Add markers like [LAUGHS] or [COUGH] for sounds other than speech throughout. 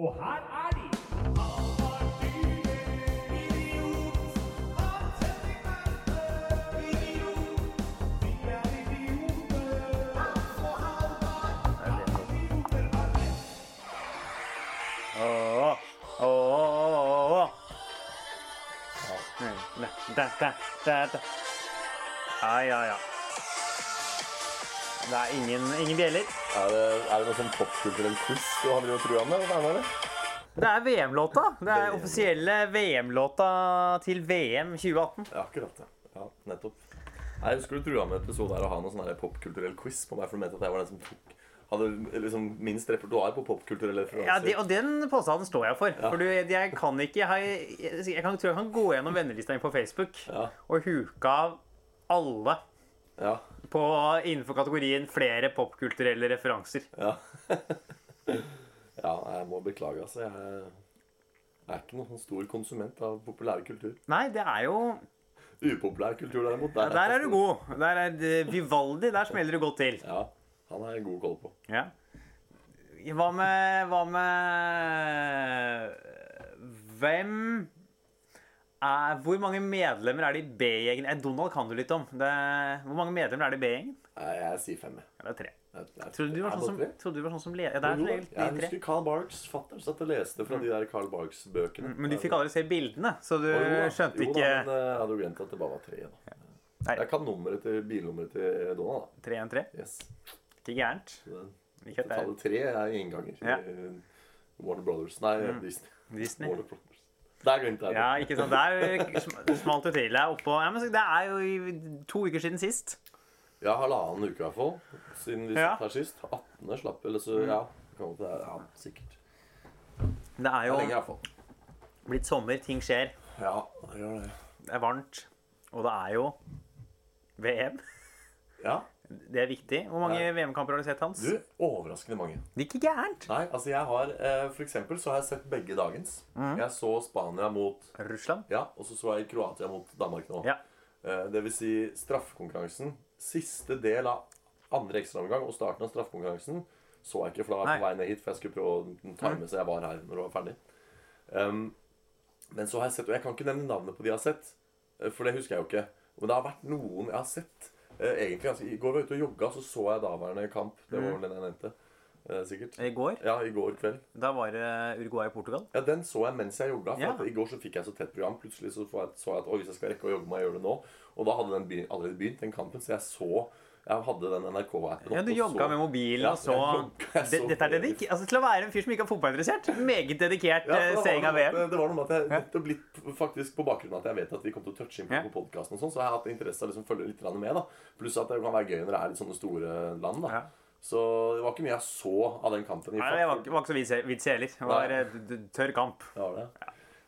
Ohad Ali. Oh, oh, oh, oh. Da, da, da, da. Ah, ja, ja. Det er ingen, ingen bjeller. Er det, er det noe sånn popkulturell quiz du har drevet program med? Hva er det? Det er VM-låta. Det er offisielle VM-låta til VM 2018. Ja, akkurat det. Ja, nettopp. Jeg husker du trua med episode her å ha noe sånn popkulturell quiz på meg, for du mente at jeg var den som tok hadde liksom minst repertoar på popkulturelle referanser. Ja, det, Og den påstanden står jeg for. For du, jeg kan ikke Jeg, jeg kan, tror jeg kan gå gjennom vennelista mi på Facebook Ja. og huke av alle ja. På, innenfor kategorien flere popkulturelle referanser. Ja. [LAUGHS] ja, jeg må beklage, altså. Jeg, er ikke noen sånn stor konsument av populær kultur. Nei, det er jo Upopulær kultur, derimot. ja, Der er du god. Der er det- Vivaldi, der smeller du godt til. Ja, han er god koll på. Ja. Hva med Hva med Hvem er, Hvor mange medlemmer er det i B-gjengen? Eh, Donald kan du litt om. Det, hvor mange medlemmer er det i B-gjengen? Jeg sier fem. Ja, det er tre. jeg, Trodde du var sånn som, trodde du var sånn som le... Ja, det er Jo, tre. de Jeg husker Carl Barks fatter'n satt og leste fra de der Carl Barks-bøkene. Men du fikk aldri se bildene, så du jo skjønte jo, ikke Da, men eh, jeg hadde jo glemt at det bare var tre. Da. Nei. Jeg kan nummeret til bilnummeret til Donald. 3-1-3. da. Yes. Ikke gærent. Tallet tre er innganger. Ja. Mm. Warner Brothers. Nei, Disney. Disney. Warner Brothers. Der glemte det. Ja, ikke sant. Der sm- smalt det til. Er oppå ja, men Det er jo to uker siden sist. Ja, halvannen uke i hvert fall. Siden vi Ja. satt her sist. 18. slapp, eller så Ja, godt være. ja sikkert. Det er Det jo er lenge, blitt sommer, ting skjer. Ja, det gjør det. Det er varmt. Og det er jo VM. Ja. Det er viktig. Hvor mange. VM-kamper har du sett, Hans? Du, overraskende mange. Det er ikke gærent. Nei, altså jeg har eh, For eksempel så har jeg sett begge dagens. Mm. Jeg så Spania mot Russland? Ja, og så så jeg Kroatia mot Danmark nå. Ja. Eh, det vil si straffekonkurransen. Siste del av andre ekstraomgang og starten av straffekonkurransen så jeg ikke, for da var jeg på vei ned hit. For jeg skulle prøve å time så jeg var her når det var ferdig. Um, men så har jeg sett, og jeg kan ikke nevne navnet på de jeg har sett, eh, for det husker jeg jo ikke. Men det har vært noen jeg har sett. Eh, egentlig, altså, I går var jeg ute og jogga, så så jeg daværende kamp. Det var vel den jeg nevnte. Eh, sikkert. I går Ja, i går kveld. da var det Uruguay i Portugal. Ja, Den så jeg mens jeg jogga. Ja. I går så fikk jeg så tett program. Plutselig så jeg, så jeg at hvis jeg skal rekke å jogge, må jeg gjøre det nå. Og da hadde den allerede begynt, den kampen. Så jeg så Jeg hadde den NRK-appen Ja, Du jogga med mobilen Ja, og så, jeg så Dette er dedikert altså, Til å være en fyr som ikke er fotballinteressert, meget dedikert Ja, eh, seing av VM. Det var noe med at jeg nettopp litt faktisk på bakgrunn av at jeg vet at vi kommer til å touche inn på, Ja. podkasten, og sånn, så har jeg hatt interesse av å liksom følge litt med. da Pluss at det kan være gøy når det er litt sånne store land. da Ja. Så det var ikke mye jeg så av den kampen. Nei, det var, var ikke så vits- heller. Det var Nei. eh, tørr kamp. Ja, var det.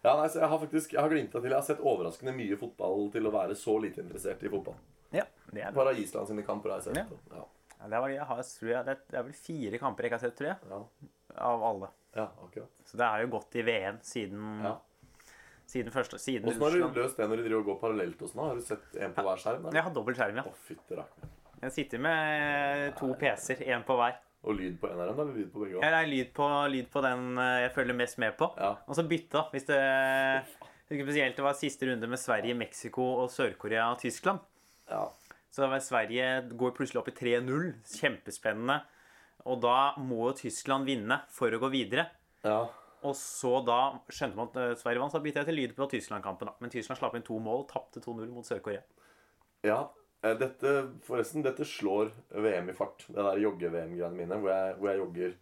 Ja, nei, så Jeg har faktisk Jeg har glimta til Jeg har sett overraskende mye fotball til å være så lite interessert i fotball. Ja, det er bra. Bare Island sine kamper har jeg sett. Ja. Ja. Ja, det, var, jeg har, jeg, det, det er vel fire kamper jeg ikke har sett, tror jeg. Ja. Av alle. ja, akkurat. Så det er jo gått i VM siden, Ja. siden første Siden Hvordan har du løst det når de driver og går parallelt hos nå? Har du sett en på hver skjerm? Jeg har dobbelt skjerm, ja. Å, fytte rakkeren. Jeg sitter med to PC-er, én på hver. Og lyd på eneren, eller lyd på begge? Jeg er lyd på, lyd på den eh, jeg følger mest med på. Ja. Og så bytta, hvis det Spesielt det var siste runde med Sverige, Mexico og Sør-Korea og Tyskland. Ja. Så Sverige går plutselig opp i 3-0. Kjempespennende. Og da må jo Tyskland vinne for å gå videre. ja. Og så da skjønte man at eh, Sverige vant, så da bytta jeg til lyd på Tyskland-kampen. Men Tyskland slapp inn to mål, tapte 2-0 mot Sør-Korea. ja. Eh, Dette, forresten, dette slår VM i fart. Det der jogge-VM-greiene mine, hvor jeg, hvor jeg jogger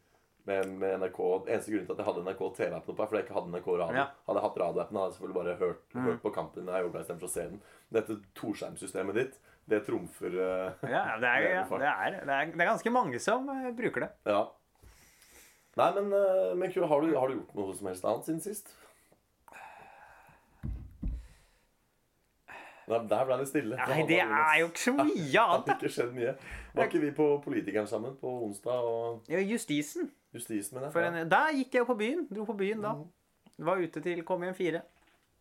med, med NRK. Eneste grunn til at jeg hadde NRK TV-appen oppe, er fordi jeg ikke hadde NRK radio. Ja. Hadde jeg hatt radioappen, hadde jeg selvfølgelig bare hørt, hørt på kampen når jeg jogga istedenfor å se den. Dette toskjermsystemet ditt, det trumfer eh, Ja, [LAUGHS] det er, ja, det er, det er, det er ganske mange som eh, bruker det. Ja. Nei, men, eh, men har, du, har du gjort noe som helst annet siden sist? Der, der ble det stille. Nei, det er jo ikke så mye [LAUGHS] Det har annet. da. ikke skjedd mye. Var ikke vi på Politikeren sammen på onsdag og Ja, Justisen. Justisen, mener jeg? For en, der gikk jeg på byen. Dro på byen da. Var ute til kom hjem fire.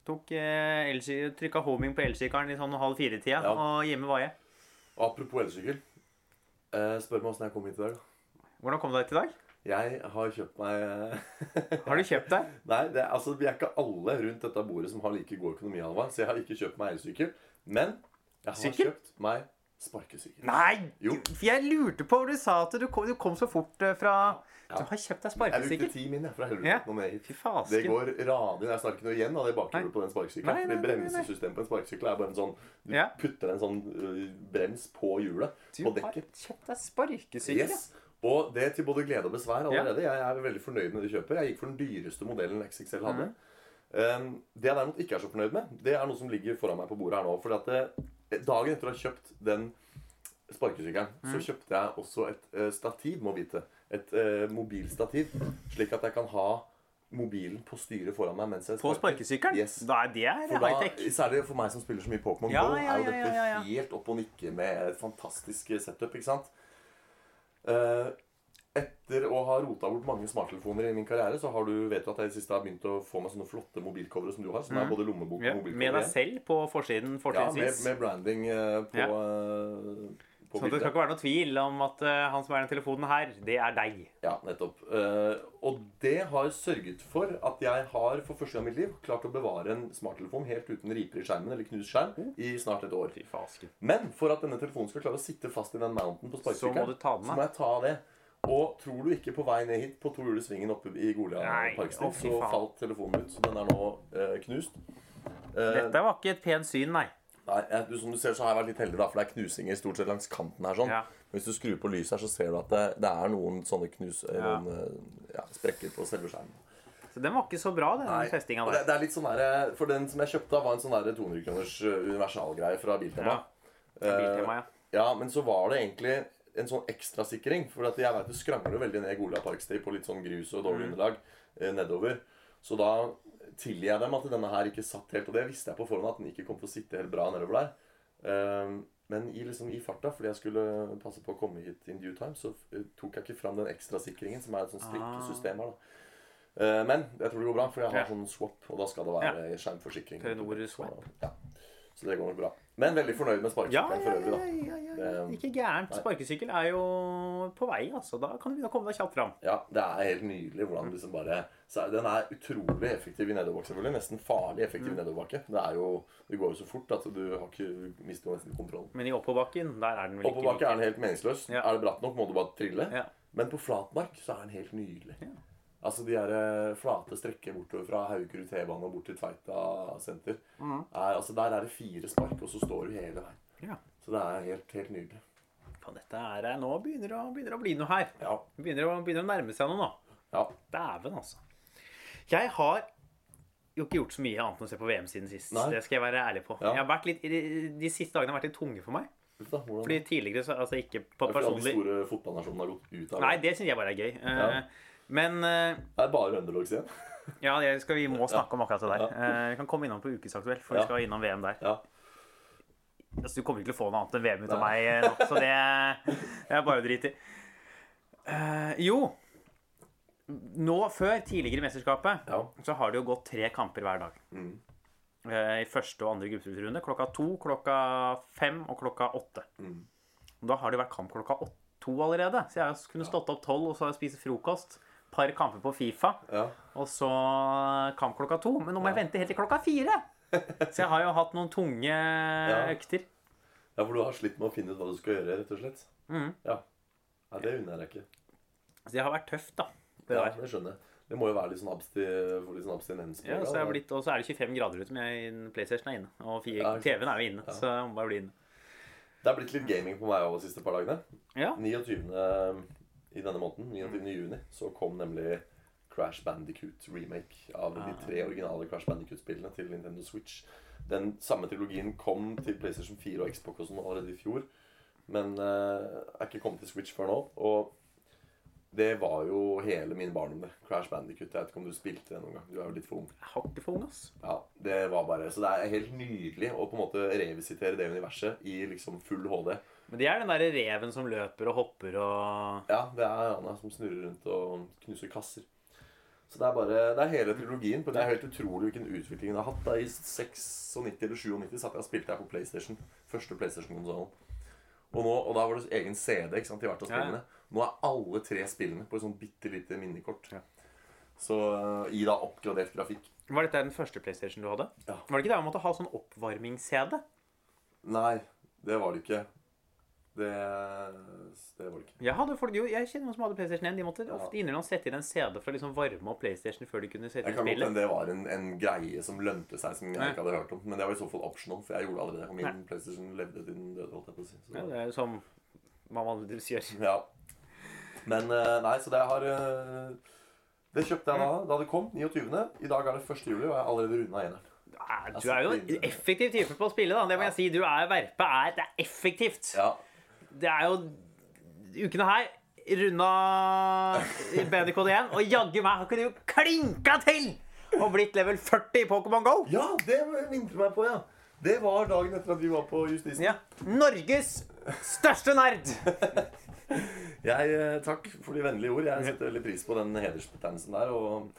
Tok eh, Trykka homing på elsykkelen i sånn halv fire-tida, Ja. og hjemme var jeg. Apropos elsykkel. Eh, spør meg åssen jeg kom hit i dag. Hvordan kom du til i dag? Jeg har kjøpt meg Har du kjøpt deg? [LAUGHS] Nei, det, altså, vi er ikke alle rundt dette bordet som har like god økonomi, Alva, Så jeg har ikke kjøpt meg elsykkel. Men jeg har Sykkel? kjøpt meg sparkesykkel. Nei! Jo. Jeg lurte på hvor du sa at du kom, du kom så fort eh, fra Ja. Du har kjøpt deg Jeg brukte sparkesykkel? ti min jeg, fra helvete Ja. ned hit. Det går radig. Jeg snakker ikke noe igjen av det bakhjulet på den sparkesykkelen. Bremsesystemet på en sparkesykkel er bare en sånn Du Ja. putter en sånn uh, brems på hjulet. Du på har kjøpt deg sparkesykkel? Yes. Og det til både glede og besvær allerede. Jeg er veldig fornøyd med det kjøpet. Jeg gikk for den dyreste modellen XXL hadde. Mm. Um, det jeg derimot ikke er så fornøyd med, det er noe som ligger foran meg på bordet her nå. Fordi at det, Dagen etter å ha kjøpt den sparkesykkelen, mm. så kjøpte jeg også et uh, stativ, må vite. Et uh, mobilstativ. Slik at jeg kan ha mobilen på styret foran meg mens jeg På sparkesykkelen? Yes. Da er det high-tech. særlig for meg som spiller så mye Pokémon Ja, GO, ja, er jo dette ja, ja. helt opp og nikke med et fantastisk setup, ikke sant? Eh, etter å ha rota bort mange smarttelefoner i min karriere, så har du, vet du at jeg i det siste har begynt å få meg sånne flotte mobilcovere som du har. Som er både lommebok og. Mobilcover. med deg selv på forsiden Ja, med, med branding eh, på, Ja. på på Så det skal ikke være noe tvil om at eh, han som er den telefonen her, det er deg. Ja, nettopp. Eh, og det har sørget for at jeg har for første gang i mitt liv klart å bevare en smarttelefon helt uten riper i skjermen eller knust skjerm i snart et år. Fy. Men for at denne telefonen skal klare å sitte fast i den mounten på Så sparkesykkelen, så, så må jeg ta det. Og tror du ikke på vei ned hit på tohjulssvingen oppe i Golia fy så falt telefonen ut. Så den er nå eh, knust. Eh, Dette var ikke et pent syn, nei. nei, jeg, du, som du ser, så har jeg vært litt heldig, da, for det er knusinger stort sett langs kanten her. sånn. Ja. Men Hvis du skrur på lyset her, så ser du at det, det er noen sånne knus... eh, Ja. Noen eh, ja, sprekker på selve skjermen. Så den var ikke så bra, den festinga der. det, det er litt sånn der, For den som jeg kjøpte, var en sånn der 200 kroners eh, universalgreie fra Biltema. Ja. Biltema, ja. Ja, men så var det egentlig en sånn ekstrasikring. For at jeg vet det skrangler veldig ned Golia Parkstay på litt sånn grus og Mm. dårlig underlag eh, nedover. Så da tilgir jeg dem at denne her ikke satt helt. Og det visste jeg på forhånd at den ikke kom til å sitte helt bra nedover der. Um, men i, liksom, i farta, fordi jeg skulle passe på å komme hit in due time, så eh, tok jeg ikke fram den ekstrasikringen, som er et sånt strikkesystem her. da. Uh, men jeg tror det går bra, for jeg har Ja. sånn swap, og da skal det være skjermforsikring. Telenor swap. Så, ja. Så det går nok bra. Men veldig fornøyd med Ja, sparkesykkelen ja, for øvrig, da. ja, ja, ja. Det- Ikke gærent. Sparkesykkel er jo på vei, altså. Da kan du begynne å komme deg kjapt fram. Ja, det er helt nydelig hvordan liksom bare så Den er utrolig effektiv i nedoverbakke, selvfølgelig. Nesten farlig effektiv i Mm. nedoverbakke. Det er jo Det går jo så fort at du har ikke mister nesten kontrollen. Men i oppoverbakken, der er den vel ikke Oppoverbakke er den helt meningsløs. Ja. Er det bratt nok, må du bare trille. Ja. Men på flatmark så er den helt nydelig. Altså de der eh, flate strekker bortover fra Haugerud T-bane og bort til Tveita senter. Mm. Er, altså Der er det fire spark, og så står du hele veien. Ja. Så det er helt, helt nydelig. Faen, dette er eh, Nå begynner det å, begynner å bli noe her. Ja. Det begynner å, begynner å nærme seg noe nå. ja. Dæven, altså. Jeg har jo ikke gjort så mye annet enn å se på VM siden sist. Nei. Det skal jeg være ærlig på. Ja. Jeg har vært litt, de, siste dagene har vært litt tunge for meg. Da, Fordi tidligere så Altså ikke på Det er fordi alle personlig de store fotballnasjonene har gått ut av Nei, det syns jeg bare er gøy. Eh, Ja. Men uh, Det er bare underdogs igjen. [LAUGHS] ja, skal, vi må snakke om akkurat det der. Uh, Vi kan komme innom på Ukesaktuelt, for vi skal innom VM der. Ja. Altså, du kommer ikke til å få noe annet enn VM ut av meg eh, nå, så det, det er bare å drite i. Uh, jo Nå, før tidligere i mesterskapet, Ja. så har det jo gått tre kamper hver dag. Mm. I første og andre gruppespillrunde. Klokka to, klokka fem og klokka åtte. Mm. Da har det vært kamp klokka åtte, to allerede. Så jeg kunne stått opp tolv og så spise frokost. Par kamper på Fifa, Ja. og så kamp klokka to. Men nå må jeg vente helt til klokka fire! Så jeg har jo hatt noen tunge økter. ja, for du har slitt med å finne ut hva du skal gjøre, rett og slett. Mm. Ja. Nei, det unner jeg deg ikke. Så det har vært tøft, da. Det Ja, der. det skjønner jeg. Det må jo være litt sånn, absti, litt sånn abstinens. Ja, så, jeg blitt, og så er det 25 grader ute, men PlayStation er inne. Og Ja. TV-en er jo inne, så jeg må bare bli inne. Det er blitt litt gaming på meg òg de siste par dagene. Ja. 29. i denne måneden, 29. juni, så kom nemlig Crash Bandicoot remake av de Ah. tre originale Crash Bandicoot-spillene til Nintendo Switch. Den samme trilogien kom til PlayStation 4 og Xbox og sånn allerede i fjor, men uh, er ikke kommet til Switch før nå. Og det var jo hele min barndom, det. Crash Bandicoot. Jeg vet ikke om du spilte det noen gang. Du er jo litt for ung. Ikke for ung, ass. Ja, det var bare Så det er helt nydelig å på en måte revisitere det universet i liksom full HD. Men det er den derre reven som løper og hopper og Ja, det er Anna som snurrer rundt og knuser kasser. Så det er bare Det er hele trilogien. Det er helt utrolig hvilken utvikling den har hatt. Da I 96 eller 97 satt jeg og spilte jeg på PlayStation. Første PlayStation-konsollen. Og, og da var det egen CD ikke sant, til hvert av spillene. Nå er alle tre spillene på et sånn bitte lite minnekort. Ja. Så eh, i da oppgradert grafikk. Var dette den første PlayStation du hadde? Ja. Var det ikke det man måtte ha sånn oppvarmings-CD? Nei, det var det ikke. Det, det var det ikke. Jeg, hadde folk, jo, jeg kjenner noen som hadde PlayStation 1. De måtte Ja. ofte innimellom sette inn en CD for å liksom varme opp PlayStation før de kunne sette Jeg inn kan godt spillet. hende det var en, en greie som lønte seg, som jeg ja. ikke hadde hørt om. Men det var i så fall optional, for jeg gjorde det allerede. Og Nei. Min PlayStation levde til den døde, holdt jeg på å si. Så, Ja, det er jo som man vanligvis gjør. ja. Men eh, nei, så det har eh, Det kjøpte jeg da da det kom. 29. I dag er det 1. juli, og jeg har allerede runda eneren. Du er jo en effektiv type på å spille, da. Det må jeg si. Du er Verpe er Det er effektivt. Ja. Det er jo ukene her runda BNKD1, og jaggu meg har ikke du klinka til og blitt level 40 i Pokémon GO! ja, det minte meg på, ja. Det var dagen etter at vi var på Justisen. Ja. Norges største nerd! [LAUGHS] Jeg, eh, takk for de vennlige ord. Jeg setter veldig pris på den hedersbetegnelsen der. Og,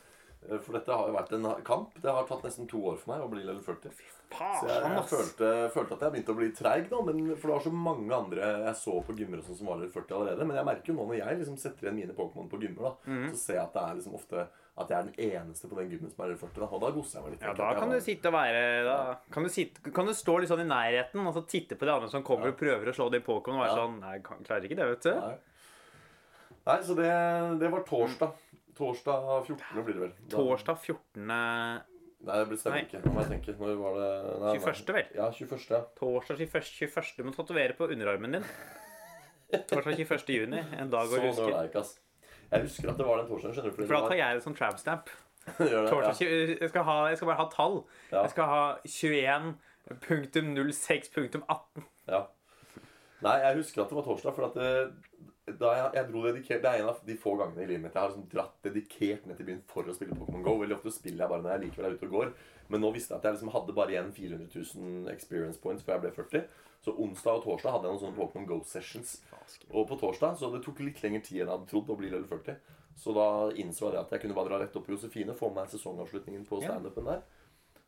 eh, for dette har jo vært en kamp. Det har tatt nesten to år for meg å bli level 40. Så jeg, jeg følte, følte at jeg begynte å bli treig da. Men, for det var så mange andre jeg så på gymmer og sånn som var level 40 allerede. Men jeg merker jo nå når jeg liksom setter igjen mine Pokémon på gymmer, da, Mhm. så ser jeg at det er liksom ofte at jeg er den eneste på den gymmen som er level 40. Da, og da gosser jeg meg litt. Ja, da kan du sitte og være da kan du, sitte, kan du stå litt sånn i nærheten og så titte på de andre som kommer Ja. og prøver å slå de Pokémon og være Ja. sånn Nei, jeg klarer ikke det, vet du. Nei. Nei, så det, det var torsdag. Torsdag 14. blir det vel. Da- Torsdag 14. Nei, det stemmer Nei. ikke. Nå må jeg tenke. Når var det nei, nei. 21., vel? Ja, 21. ja. Torsdag 21. 21. Du må tatovere på underarmen din. Torsdag 21. juni. En dag å huske. Sånn var jeg ikke, ass. Jeg husker at det var den torsdagen. skjønner du? For da tar jeg [LAUGHS] det som tramstamp. det, tjue- jeg, skal ha, jeg skal bare ha tall. Ja. Jeg skal ha 21.06.18. Ja. Nei, jeg husker at det var torsdag, for at det, da jeg, jeg dro dedikert Det er en av de få gangene i livet mitt jeg har liksom dratt dedikert ned til byen for å spille Pokémon GO. Veldig ofte spiller jeg bare når jeg likevel er ute og går. Men nå visste jeg at jeg liksom hadde bare igjen 400 000 experience points før jeg ble 40. Så onsdag og torsdag hadde jeg noen sånne Pokémon GO-sessions. Og på torsdag, så det tok litt lengre tid enn jeg hadde trodd å bli level 40. Så da innså jeg at jeg kunne bare dra rett opp på Josefine, få med meg sesongavslutningen på standupen der.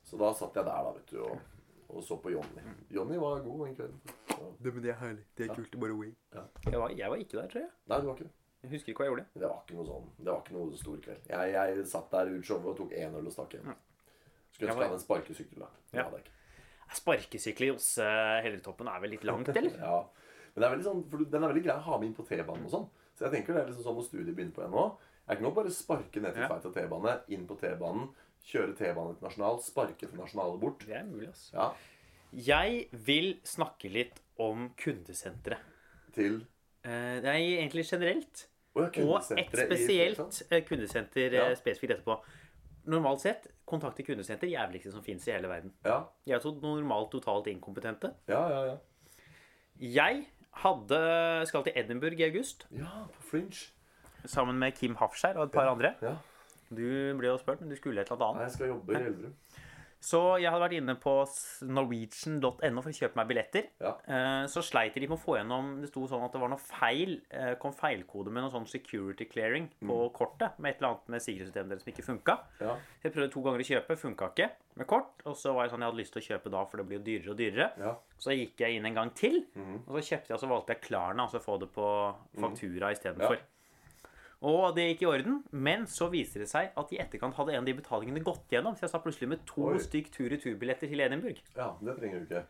Så da satt jeg der, da, vet du, og, og så på Jonny. Jonny var god den kvelden. Det, men det er herlig. Det Ja. kult. Bare way. Jeg var, jeg var ikke der, tror jeg. Nei, du var ikke det. Jeg husker ikke hva jeg gjorde. Det var ikke noe sånn Det var ikke noe stor kveld. Jeg, jeg satt der ut showet og tok én øl og stakk hjem. Skulle ønske jeg hadde en sparkesykkel. da Ja. hadde jeg ikke. Sparkesykkel i Josse Hellertoppen er vel litt langt, [LAUGHS] eller? Ja. Men det er sånn, for den er veldig grei å ha med inn på T-banen og sånn. Så jeg tenker det er liksom sånn når studiet begynner på igjen nå. Jeg kan jo bare sparke ned til Ja. av T-bane, inn på T-banen, kjøre T-bane til Nasjonal, sparke til Nasjonale bort. Det er mulig, altså. Ja, Jeg vil snakke litt om kundesenteret. til Eh, Det er egentlig generelt. Oh, ja, Og et spesielt i eh, kundesenter eh, Ja. spesifikt etterpå. Normalt sett, kontakte kundesenter jævligste som fins i hele verden. Ja, Jeg er så normalt totalt inkompetente. ja, ja. ja. Jeg hadde, skal til Edinburgh i august Ja, på Fringe. sammen med Kim Hafskjær og et par andre. Ja. Du ble jo spurt, men du skulle et eller annet. Nei, jeg skal jobbe i Elverum. Så jeg hadde vært inne på norwegian.no for å kjøpe meg billetter. Ja. Eh, Så sleit de med å få gjennom Det sto sånn at det var noe feil. eh, Kom feilkode med noe sånn security clearing på Mm. kortet. Med et eller annet med sikkerhetssystemet deres som ikke funka. Ja. Jeg prøvde to ganger å kjøpe, funka ikke med kort. Og så var jeg sånn, jeg hadde lyst til å kjøpe da, for det blir jo dyrere og dyrere. ja. Så gikk jeg inn en gang til, mm. og så kjøpte jeg, og så valgte jeg Klarna, altså få det på faktura istedenfor. Ja. Og det gikk i orden, men så viser det seg at i etterkant hadde en av de betalingene gått gjennom. Så jeg satt plutselig med to Oi. stykk tur-retur-billetter til Edinburgh. ja, det trenger du ikke.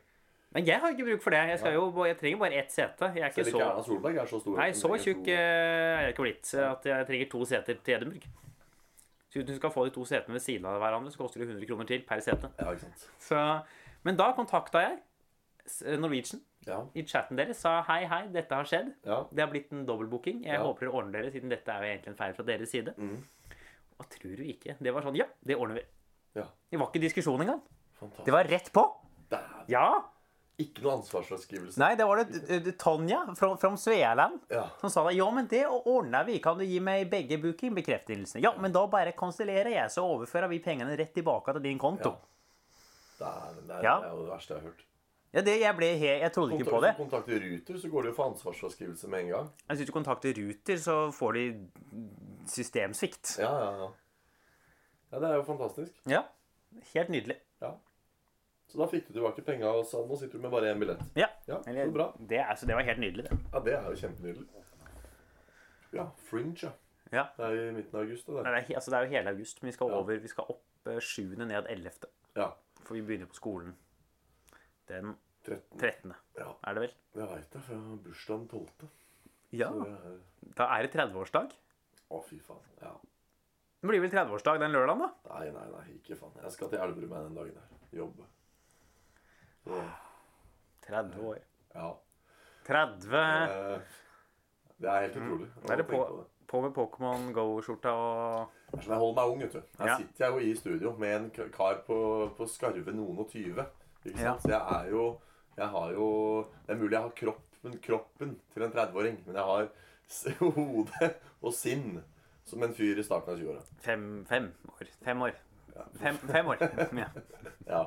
Men jeg har ikke bruk for det. Jeg, jo, jeg trenger bare ett sete. Jeg er ikke Selv ikke så Erna Solberg er så stor. Nei, så tjukk eh, er jeg ikke blitt at jeg trenger to seter til Edinburgh. Så hvis du skal få de to setene ved siden av hverandre, så koster det 100 kroner til per sete. Ja, ikke sant. Så, men da kontakta jeg Norwegian Ja, i chatten deres. Sa hei, hei, dette har skjedd. ja. Det har blitt en dobbeltbooking. Jeg Ja. håper dere ordner dere, siden dette er jo egentlig en feil fra deres side. Mm. Og tror du ikke? Det var sånn Ja, det ordner vi. Ja. Det var ikke diskusjon engang. Fantastisk. Det var rett på. Damn. Ja. Ikke noe ansvarsfraskrivelse. Nei, det var det Tonja fra, fra Svealand som sa det. Ja, men det ordner vi. Kan du gi meg begge bookingbekreftelsene? Ja, men da bare kansellerer jeg, så overfører vi pengene rett tilbake til din konto. Det er, Ja. det er jo det verste jeg har hørt. Ja, det, jeg ble he Jeg trodde ikke på det. Hvis du kontakter Ruter, så går det jo for ansvarsfraskrivelse med en gang. Hvis du kontakter Ruter, så får de systemsvikt. Ja, ja, ja. Ja, det er jo fantastisk. Ja. Helt nydelig. Ja. Så da fikk du tilbake penga og sa nå sitter du med bare én billett. Ja. Ja, Eller, så bra. det, er, så det var helt nydelig, det. Ja, det er jo kjempenydelig. Ja, Fringe, ja. Ja. Det er i midten av august. Det Nei, det, er, altså, det er jo hele august, men vi skal over Vi skal opp eh, 7. ned 11. Ja. For vi begynner på skolen den 13. 13. Ja, Er det vel? jeg veit det. For jeg har bursdag den 12. Ja. Er Da er det 30-årsdag. Å, fy faen. Ja. Det blir vel 30-årsdag den lørdagen, da? Nei, nei, nei, ikke faen. Jeg skal til Elverum den dagen der. Jobbe. Så, 30 år. ja. 30 Eh, Det er helt utrolig. å Da er det på, på det. på med Pokémon Go-skjorta og sånn jeg holder meg ung, vet du. Her Ja. sitter jeg jo i studio med en kar på, på skarve noen og tyve. Ikke Ja. sant? Så jeg er jo Jeg har jo Det er mulig jeg har kroppen, kroppen til en 30-åring, men jeg har [LAUGHS] hode og sinn som en fyr i starten av 20-åra. fem, fem år. Fem år. Ja. Fem, fem år. [LAUGHS] Ja. ja.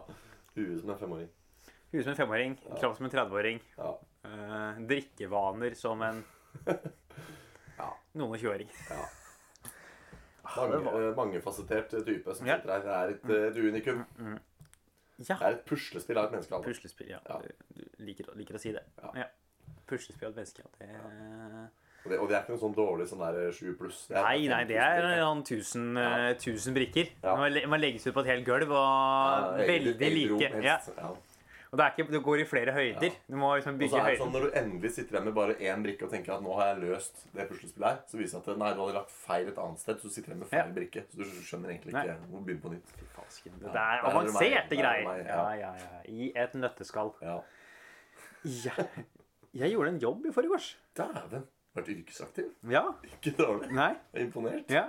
Huet som en femåring. Huet som en femåring, kropp som en 30-åring. Ja. Eh, drikkevaner som en [LAUGHS] Ja. noen og 20-åring. ja. Mange, eh, mangefasettert type som Ja. sitter her. Det er et, eh, et unikum. Ja. Det er et puslespill av et menneske. altså. Puslespill, ja. Ja. Du, du liker, liker å si det. Ja. Ja. Puslespill av et menneske, ja. Det... Og det, og det er ikke noe sånn dårlig sånn der 7 pluss. Er Nei, nei, det er han sånn tusen, eh, brikker. Man, man legges ut på et helt gulv, og veldig like. Ja. Ja. Og det, er ikke, det går i flere høyder. Du må liksom bygge er høyder. sånn Når du endelig sitter igjen med bare én brikke og tenker at nå har jeg løst det puslespillet her, så viser det at nei, du hadde lagt feil et annet sted, så du sitter igjen med feil Ja. brikke. Så du skjønner egentlig Nei. ikke hvor du begynner på nytt. Falsken. Ja, Det er er avanserte er greier. meg, Ja, ja. ja, ja. I et nøtteskall. Ja. Jeg, jeg gjorde en jobb i forgårs. Dæven. Vært yrkesaktiv. Ja. Ikke dårlig. Nei. Jeg er imponert. Ja.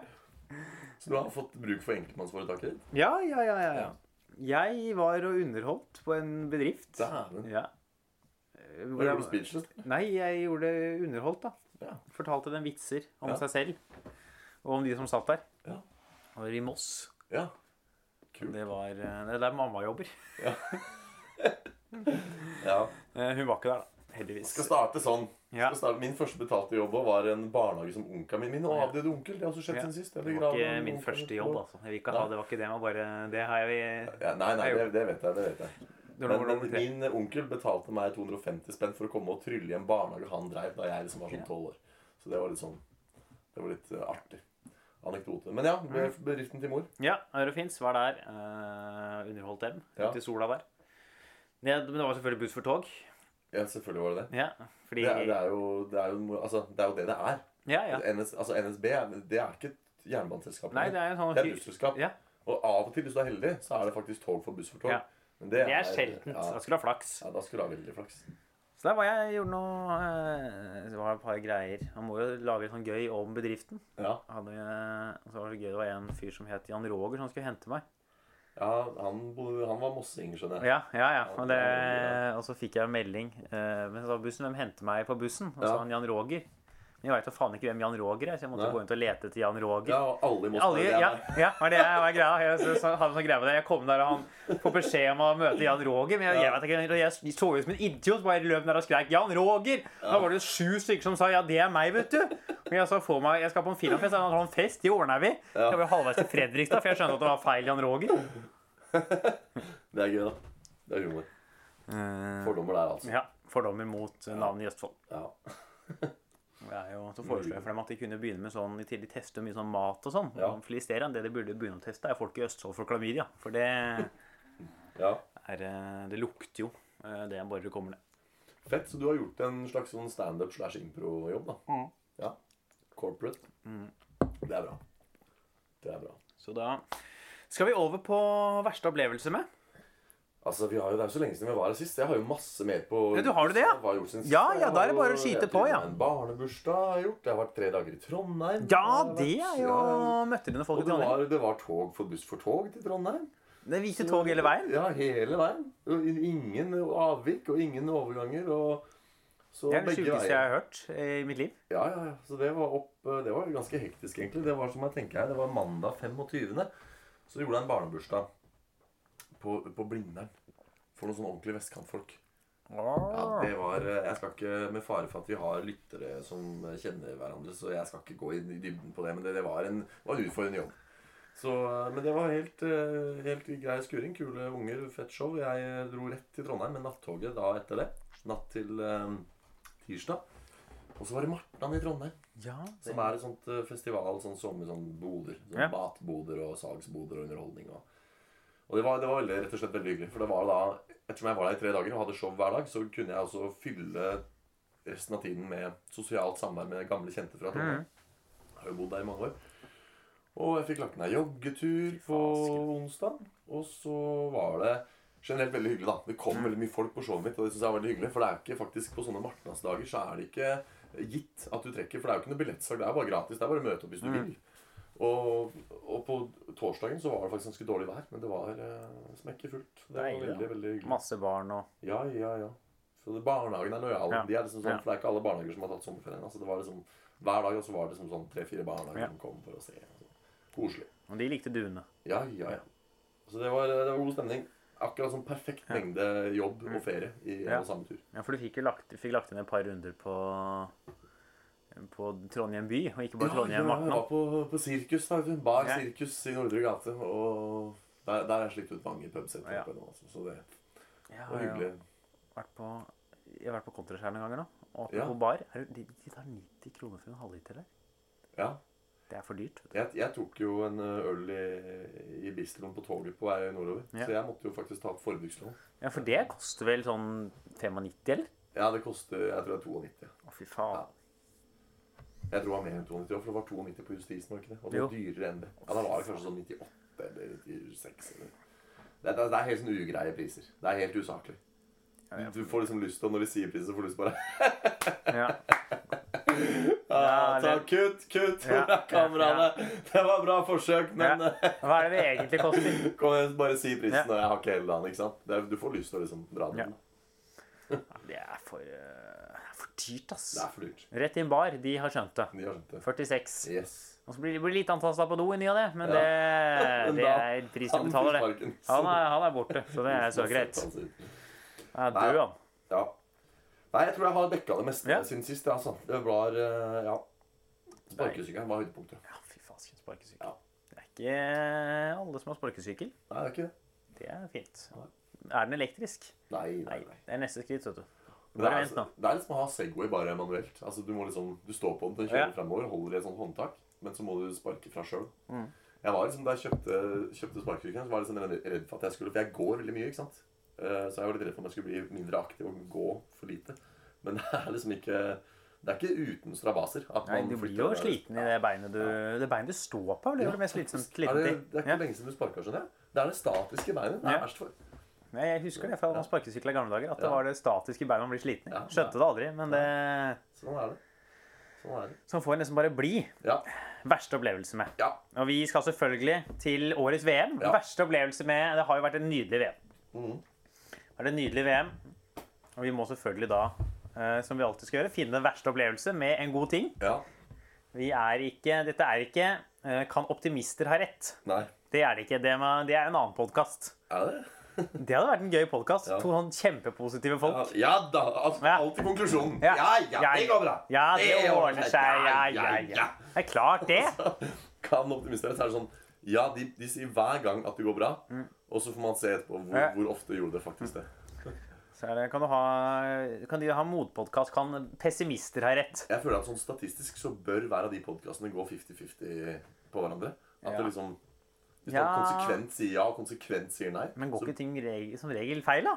Så du har fått bruk for enkeltmannsforetaket ditt? Ja, ja, ja, ja, ja. Jeg var og underholdt på en bedrift. Dæven. Ja. Hvor gjorde du speeches? Nei, jeg gjorde underholdt, da. Ja. Fortalte dem vitser om Ja. seg selv. Og om de som satt der. Ja. Og i Moss. Ja. Kult. Det var eh, Det er der mamma jobber. Ja. [LAUGHS] Eh, Hun var ikke der, da. Heldigvis. Skal starte sånn. Ja. Min første betalte jobb var en barnehage som onkelen min. Min Ja. avdøde onkel. Det har også skjedd Ja. sist. Det var ikke min første jobb, altså. Jeg vil ikke ha, det var ikke det, bare Det har jeg Ja, nei, nei, det, det vet jeg. det vet jeg. Men, men min onkel betalte meg 250 spenn for å komme og trylle i en barnehage han drev da jeg liksom var sånn 12 år. Så det var litt sånn Det var litt eh, artig. Anekdote. Men ja, Mm. bedriften til mor. Ja, Eurofins var der. Uh, underholdt dem Ja. ute i sola der. Det, men det var selvfølgelig buss for tog. Ja, selvfølgelig var det det. Ja, fordi Det er, det er, jo, det, er jo, altså, det er jo det det er. Ja, ja. NS, altså NSB det er ikke et jernbaneselskap. Nei, det er en sånn det er et busselskap. Ja. Og av og til, hvis du er heldig, så er det faktisk tog for buss for tog. Ja. Men Det er sjeldent. Ja, Da skulle du ha flaks. ja, da skulle du ha veldig flaks. Så der var jeg gjorde noe eh, Det var et par greier. Man må jo lage sånn gøy om bedriften. Ja, Hadde, eh, så var det gøy, det var en fyr som het Jan Roger som skulle hente meg. Ja han, han var mossing, skjønner jeg. Ja, ja, ja. Og, det, og så fikk jeg en melding. Eh, men så bussen hvem henter meg på bussen? Og så Ja. han Jan Roger. Men jeg veit faen ikke hvem Jan Roger er, så jeg måtte Nei. gå inn og lete etter Jan Roger. Ja, og alle i Alle, ja, ja, var det var greia. Jeg så, så, hadde sånn greie med det. Jeg kom der, og han får beskjed om å møte Jan Roger. Men jeg, jeg, vet ikke, jeg så ut som en idiot. Bare løp der og skrek 'Jan Roger!' Da var det sju stykker som sa 'ja, det er meg', vet du. Og jeg sa få meg, jeg skal på en filmfest. Og han sa 'en fest, det ordner vi'. Ja. Jeg var halvveis til Fredrikstad, for jeg skjønte at det var feil Jan Roger. [LAUGHS] Det er gøy, da. Det er humor. Fordommer der, altså. Ja, Fordommer mot eh, navnet i Østfold. Ja. [LAUGHS] Det jo, så foreslo jeg for dem at de kunne begynne med sånn i tester teste mye sånn mat og sånn. Ja. Og Filisteria, det de burde begynne å teste, er folk i Østfold for klamydia. For det, [LAUGHS] ja. er, eh, det lukter jo eh, det bare du kommer ned. Fett. Så du har gjort en slags sånn standup slash impro-jobb, da. Mm. Ja. Corporate. Det er bra. Det er bra. Så da skal vi over på verste opplevelse med. Altså, vi har jo, Det er jo så lenge siden vi var her sist. Jeg har jo masse mer på Ja, du har det, ja. Hva jeg har gjort siden Ja, sist. ja, Jeg da er det bare å skyte på, har ja. En barnebursdag har jeg gjort. Jeg har vært tre dager i Trondheim. Ja, det er jo ja. Møtte dine noen Og folk i det Trondheim? var, det var tog for buss for tog til Trondheim. Det viste tog hele veien. Ja, hele veien. Og Ingen avvik og ingen overganger. og så Det er det begge sjukeste veier. jeg har hørt i mitt liv. Ja, ja, ja. Så det var, opp, det var ganske hektisk, egentlig. Det var som jeg tenker her, det var mandag 25. Så gjorde jeg en barnebursdag på, på Blindern. For noen sånne ordentlige vestkantfolk. Ja, det var Jeg skal ikke, med fare for at vi har lyttere som kjenner hverandre, så jeg skal ikke gå i dybden på det, men det, det var en, var en utfordrende jobb. Så, men det var helt, eh, helt grei skuring. Kule unger, fett show. Jeg dro rett til Trondheim med nattoget da etter det. Natt til eh, tirsdag. Og så var det Martland i Trondheim. Ja, Som er et sånt eh, festival, sånn sommer, sånn boder. Sånn Ja. Matboder og salgsboder og underholdning. Og, og det, var, det var veldig, rett og slett veldig hyggelig. For det var da, ettersom jeg var der i tre dager og hadde show hver dag, så kunne jeg også fylle resten av tiden med sosialt samvær med gamle kjente fra Trondheim. Jeg har jo bodd der i mange år. Og jeg fikk lagt ned joggetur på onsdag. Og så var det generelt veldig hyggelig, da. Det kom veldig mye folk på showet mitt, og det synes jeg var veldig hyggelig. For det er ikke faktisk på sånne marknadsdager så er det ikke gitt at du trekker. For det er jo ikke noe billettsalg. Det er bare gratis. Det er bare å møte opp hvis du vil. Og, og på torsdagen så var det faktisk ganske dårlig vær, men det var eh, smekkefullt. Det var da. veldig, veldig hyggelig. Masse barn og Ja, ja, ja. Så det, barnehagen er lojal. Ja. De er liksom sånn. For det er ikke alle barnehager som har tatt sommerferien. Altså, det var liksom, hver dag også var det liksom sånn tre-fire barnehager Ja. som kom for å se. Koselig. Og de likte duene. Ja, ja, ja. Så det var, det var god stemning. Akkurat sånn perfekt mengde jobb og ferie i Ja. samme tur. Ja, for du fikk lagt, fikk lagt inn et par runder på på Trondheim by, og ikke bare Trondheim ja, jeg var på, på sirkus, da. vet. Bar Ja. sirkus i Nordre gate. Og der, der har jeg slitt ut mange pubsetter. Ja. Altså. Så det Ja, var ja. hyggelig. Vært på, jeg har vært på Kontraskjær noen ganger nå. Og Ja. på bar er det, de, de tar 90 kroner for en halvliter der. Ja. Det er for dyrt. Jeg, jeg tok jo en øl i, i bistroen på toget på vei nordover. Ja. Så jeg måtte jo faktisk ta opp forbrukslån. Ja, for det koster vel sånn 95, eller? Ja, det koster jeg tror det er 92. Å, fy faen. Jeg tror det var mer enn 92, for det var 92 på justisen. var det ikke det? Og det var dyrere enn det. Ja, Da var det kanskje sånn 98 eller 96. Eller. Det, er, det er helt sånn ugreie priser. Det er helt usaklig. Du får liksom lyst til, når de sier priser, så får du lyst til bare Ja. [LAUGHS] Ja, ta, Kutt, kutt! Ja, [LAUGHS] kameraene. Ja. Det var bra forsøk, men Ja. Hva er det det egentlig koster? [LAUGHS] Kom igjen, bare si prisen, Ja. og jeg har ikke hele dagen, ikke sant? Det du får lyst til å liksom dra den. Ja. Det er for, uh, dyrt, ass. Det er for dyrt. Rett inn bar, de har skjønt det. De har skjønt det. 46. Yes. Og så blir det litt antasta på do i ny og det, men det, Men det da- er Han du betaler, det. Han er, han er borte, så det er [LAUGHS] så greit. han er død, han. Ja. Nei, jeg tror jeg har dekka det meste Ja. siden sist. Altså. Det var eh, Ja. Sparkesykkelen var høydepunktet. Ja, fy fasken, sparkesykkel. Ja. Det er ikke alle som har sparkesykkel. Nei, det er ikke det. Det er fint. Er den elektrisk? Nei, nei, Nei, nei. det er neste skritt, vet du. Bare det, vent nå. det er liksom å ha Segway bare manuelt. Altså, du må liksom Du står på den, den Ja. kjører fremover, holder i et sånt håndtak, men så må du sparke fra sjøl. Mm. Jeg var liksom, Da jeg kjøpte, kjøpte sparkesykkelen, var jeg liksom redd for at jeg skulle For jeg går veldig mye, ikke sant. Eh, Så jeg var litt redd for at jeg skulle bli mindre aktiv og gå for lite. Men [LAUGHS] det er liksom ikke Det er ikke uten strabaser. Nei, du blir jo sliten i det beinet du Det beinet du står på, blir jo det mest slitsomt. faktisk. Er det, det er ikke Ja. lenge siden du sparka, skjønner jeg. Det er det statiske beinet. Det er Ja. verst for. Jeg husker det fra Ja. sparkesykla i gamle dager. At det var det statiske beinet man blir sliten i. Skjønte det aldri, men det Sånn er det. Det. Sånn får en nesten bare bli. Ja. Verste opplevelse med. Ja. Og vi skal selvfølgelig til årets VM. Ja. Verste opplevelse med Det har jo vært en nydelig VM. Mm. Det er en nydelig VM. Og vi må selvfølgelig da, eh, som vi alltid skal gjøre, finne den verste opplevelse med en god ting. ja. Vi er ikke Dette er ikke eh, Kan optimister ha rett? Nei. Det er det ikke. Det, det er en annen podkast. Er det? Det hadde vært en gøy podkast. Ja. To sånn kjempepositive folk. ja da. Alt, Ja. alt i konklusjonen. Ja. Ja, ja, det går bra. Ja, det ordner seg. Ja, Ja, ja, ja, ja. Det er klart, det. [LAUGHS] Kan optimister så er det sånn Ja, de, de sier hver gang at det går bra, og så får man se etterpå hvor, Mm. Ja. hvor ofte gjorde det faktisk det. Så det, kan du ha Kan de ha motpodkast? Kan pessimister ha rett? Jeg føler at sånn statistisk så bør hver av de podkastene gå 50-50 på hverandre. At Ja. det liksom Hvis Ja. man konsekvent sier ja og konsekvent sier nei Men går så- ikke ting reg som regel feil, da?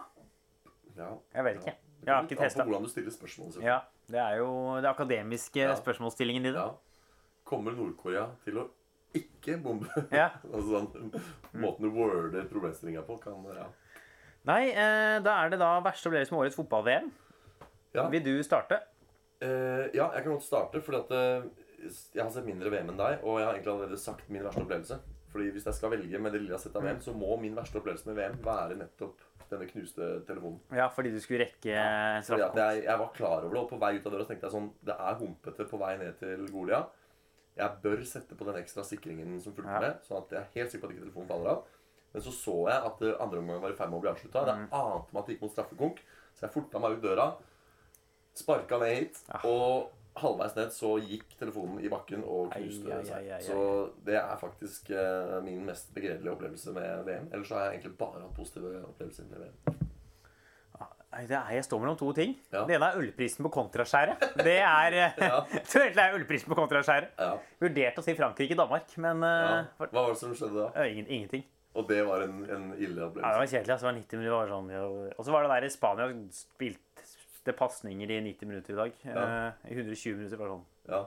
ja, Jeg vet ikke. Ja. Jeg har Det ikke på hvordan du stiller spørsmål. Ja, Det er jo det akademiske Ja. spørsmålsstillingen din. Ja. Kommer Nord-Korea til å ikke bombe? [LAUGHS] Ja. [LAUGHS] altså sånn, Måten du worder problemstillinga på, kan ja. Nei, eh, da er det da verste opplevelse med årets fotball-VM. Ja. Vil du starte? Eh, ja, jeg kan godt starte, fordi at eh, jeg har sett mindre VM enn deg, og jeg har egentlig allerede sagt min verste opplevelse. Fordi hvis jeg skal velge med det lille jeg har sett av VM, så må min verste opplevelse med VM være nettopp denne knuste telefonen. Ja, fordi du skulle rekke en straffekonk. jeg, jeg var klar over det, og på vei ut av døra så tenkte jeg sånn Det er humpete på vei ned til Golia. Jeg bør sette på den ekstra sikringen som fulgte Ja. med, sånn at jeg er helt sikker på at ikke telefonen faller av. Men så så jeg at det andre omgang var i ferd med å bli avslutta. Det Mm. ante meg at det gikk mot straffekonk, så jeg forta meg ut døra, sparka ned hit, Ja. og halvveis ned så gikk telefonen i bakken og knuste seg. Så det er faktisk eh, min mest begredelige opplevelse med VM. Ellers har jeg egentlig bare hatt positive opplevelser med VM. Det er, jeg står mellom to ting. Ja. Det ene er ølprisen på kontraskjæret. Det er eh, [LAUGHS] Ja. [LAUGHS] det er ølprisen på kontraskjæret. Ja. Vurderte å si Frankrike-Danmark, men ja. eh, Hva var det som skjedde da? ingen, ingenting. Og det var en, en ille Ja, det var kjedelig. Altså, det var 90 minutter. Var sånn. Og så var det der i Spania spilte pasninger i 90 minutter i dag. Ja. Eh, I 120 minutter var det sånn. Ja.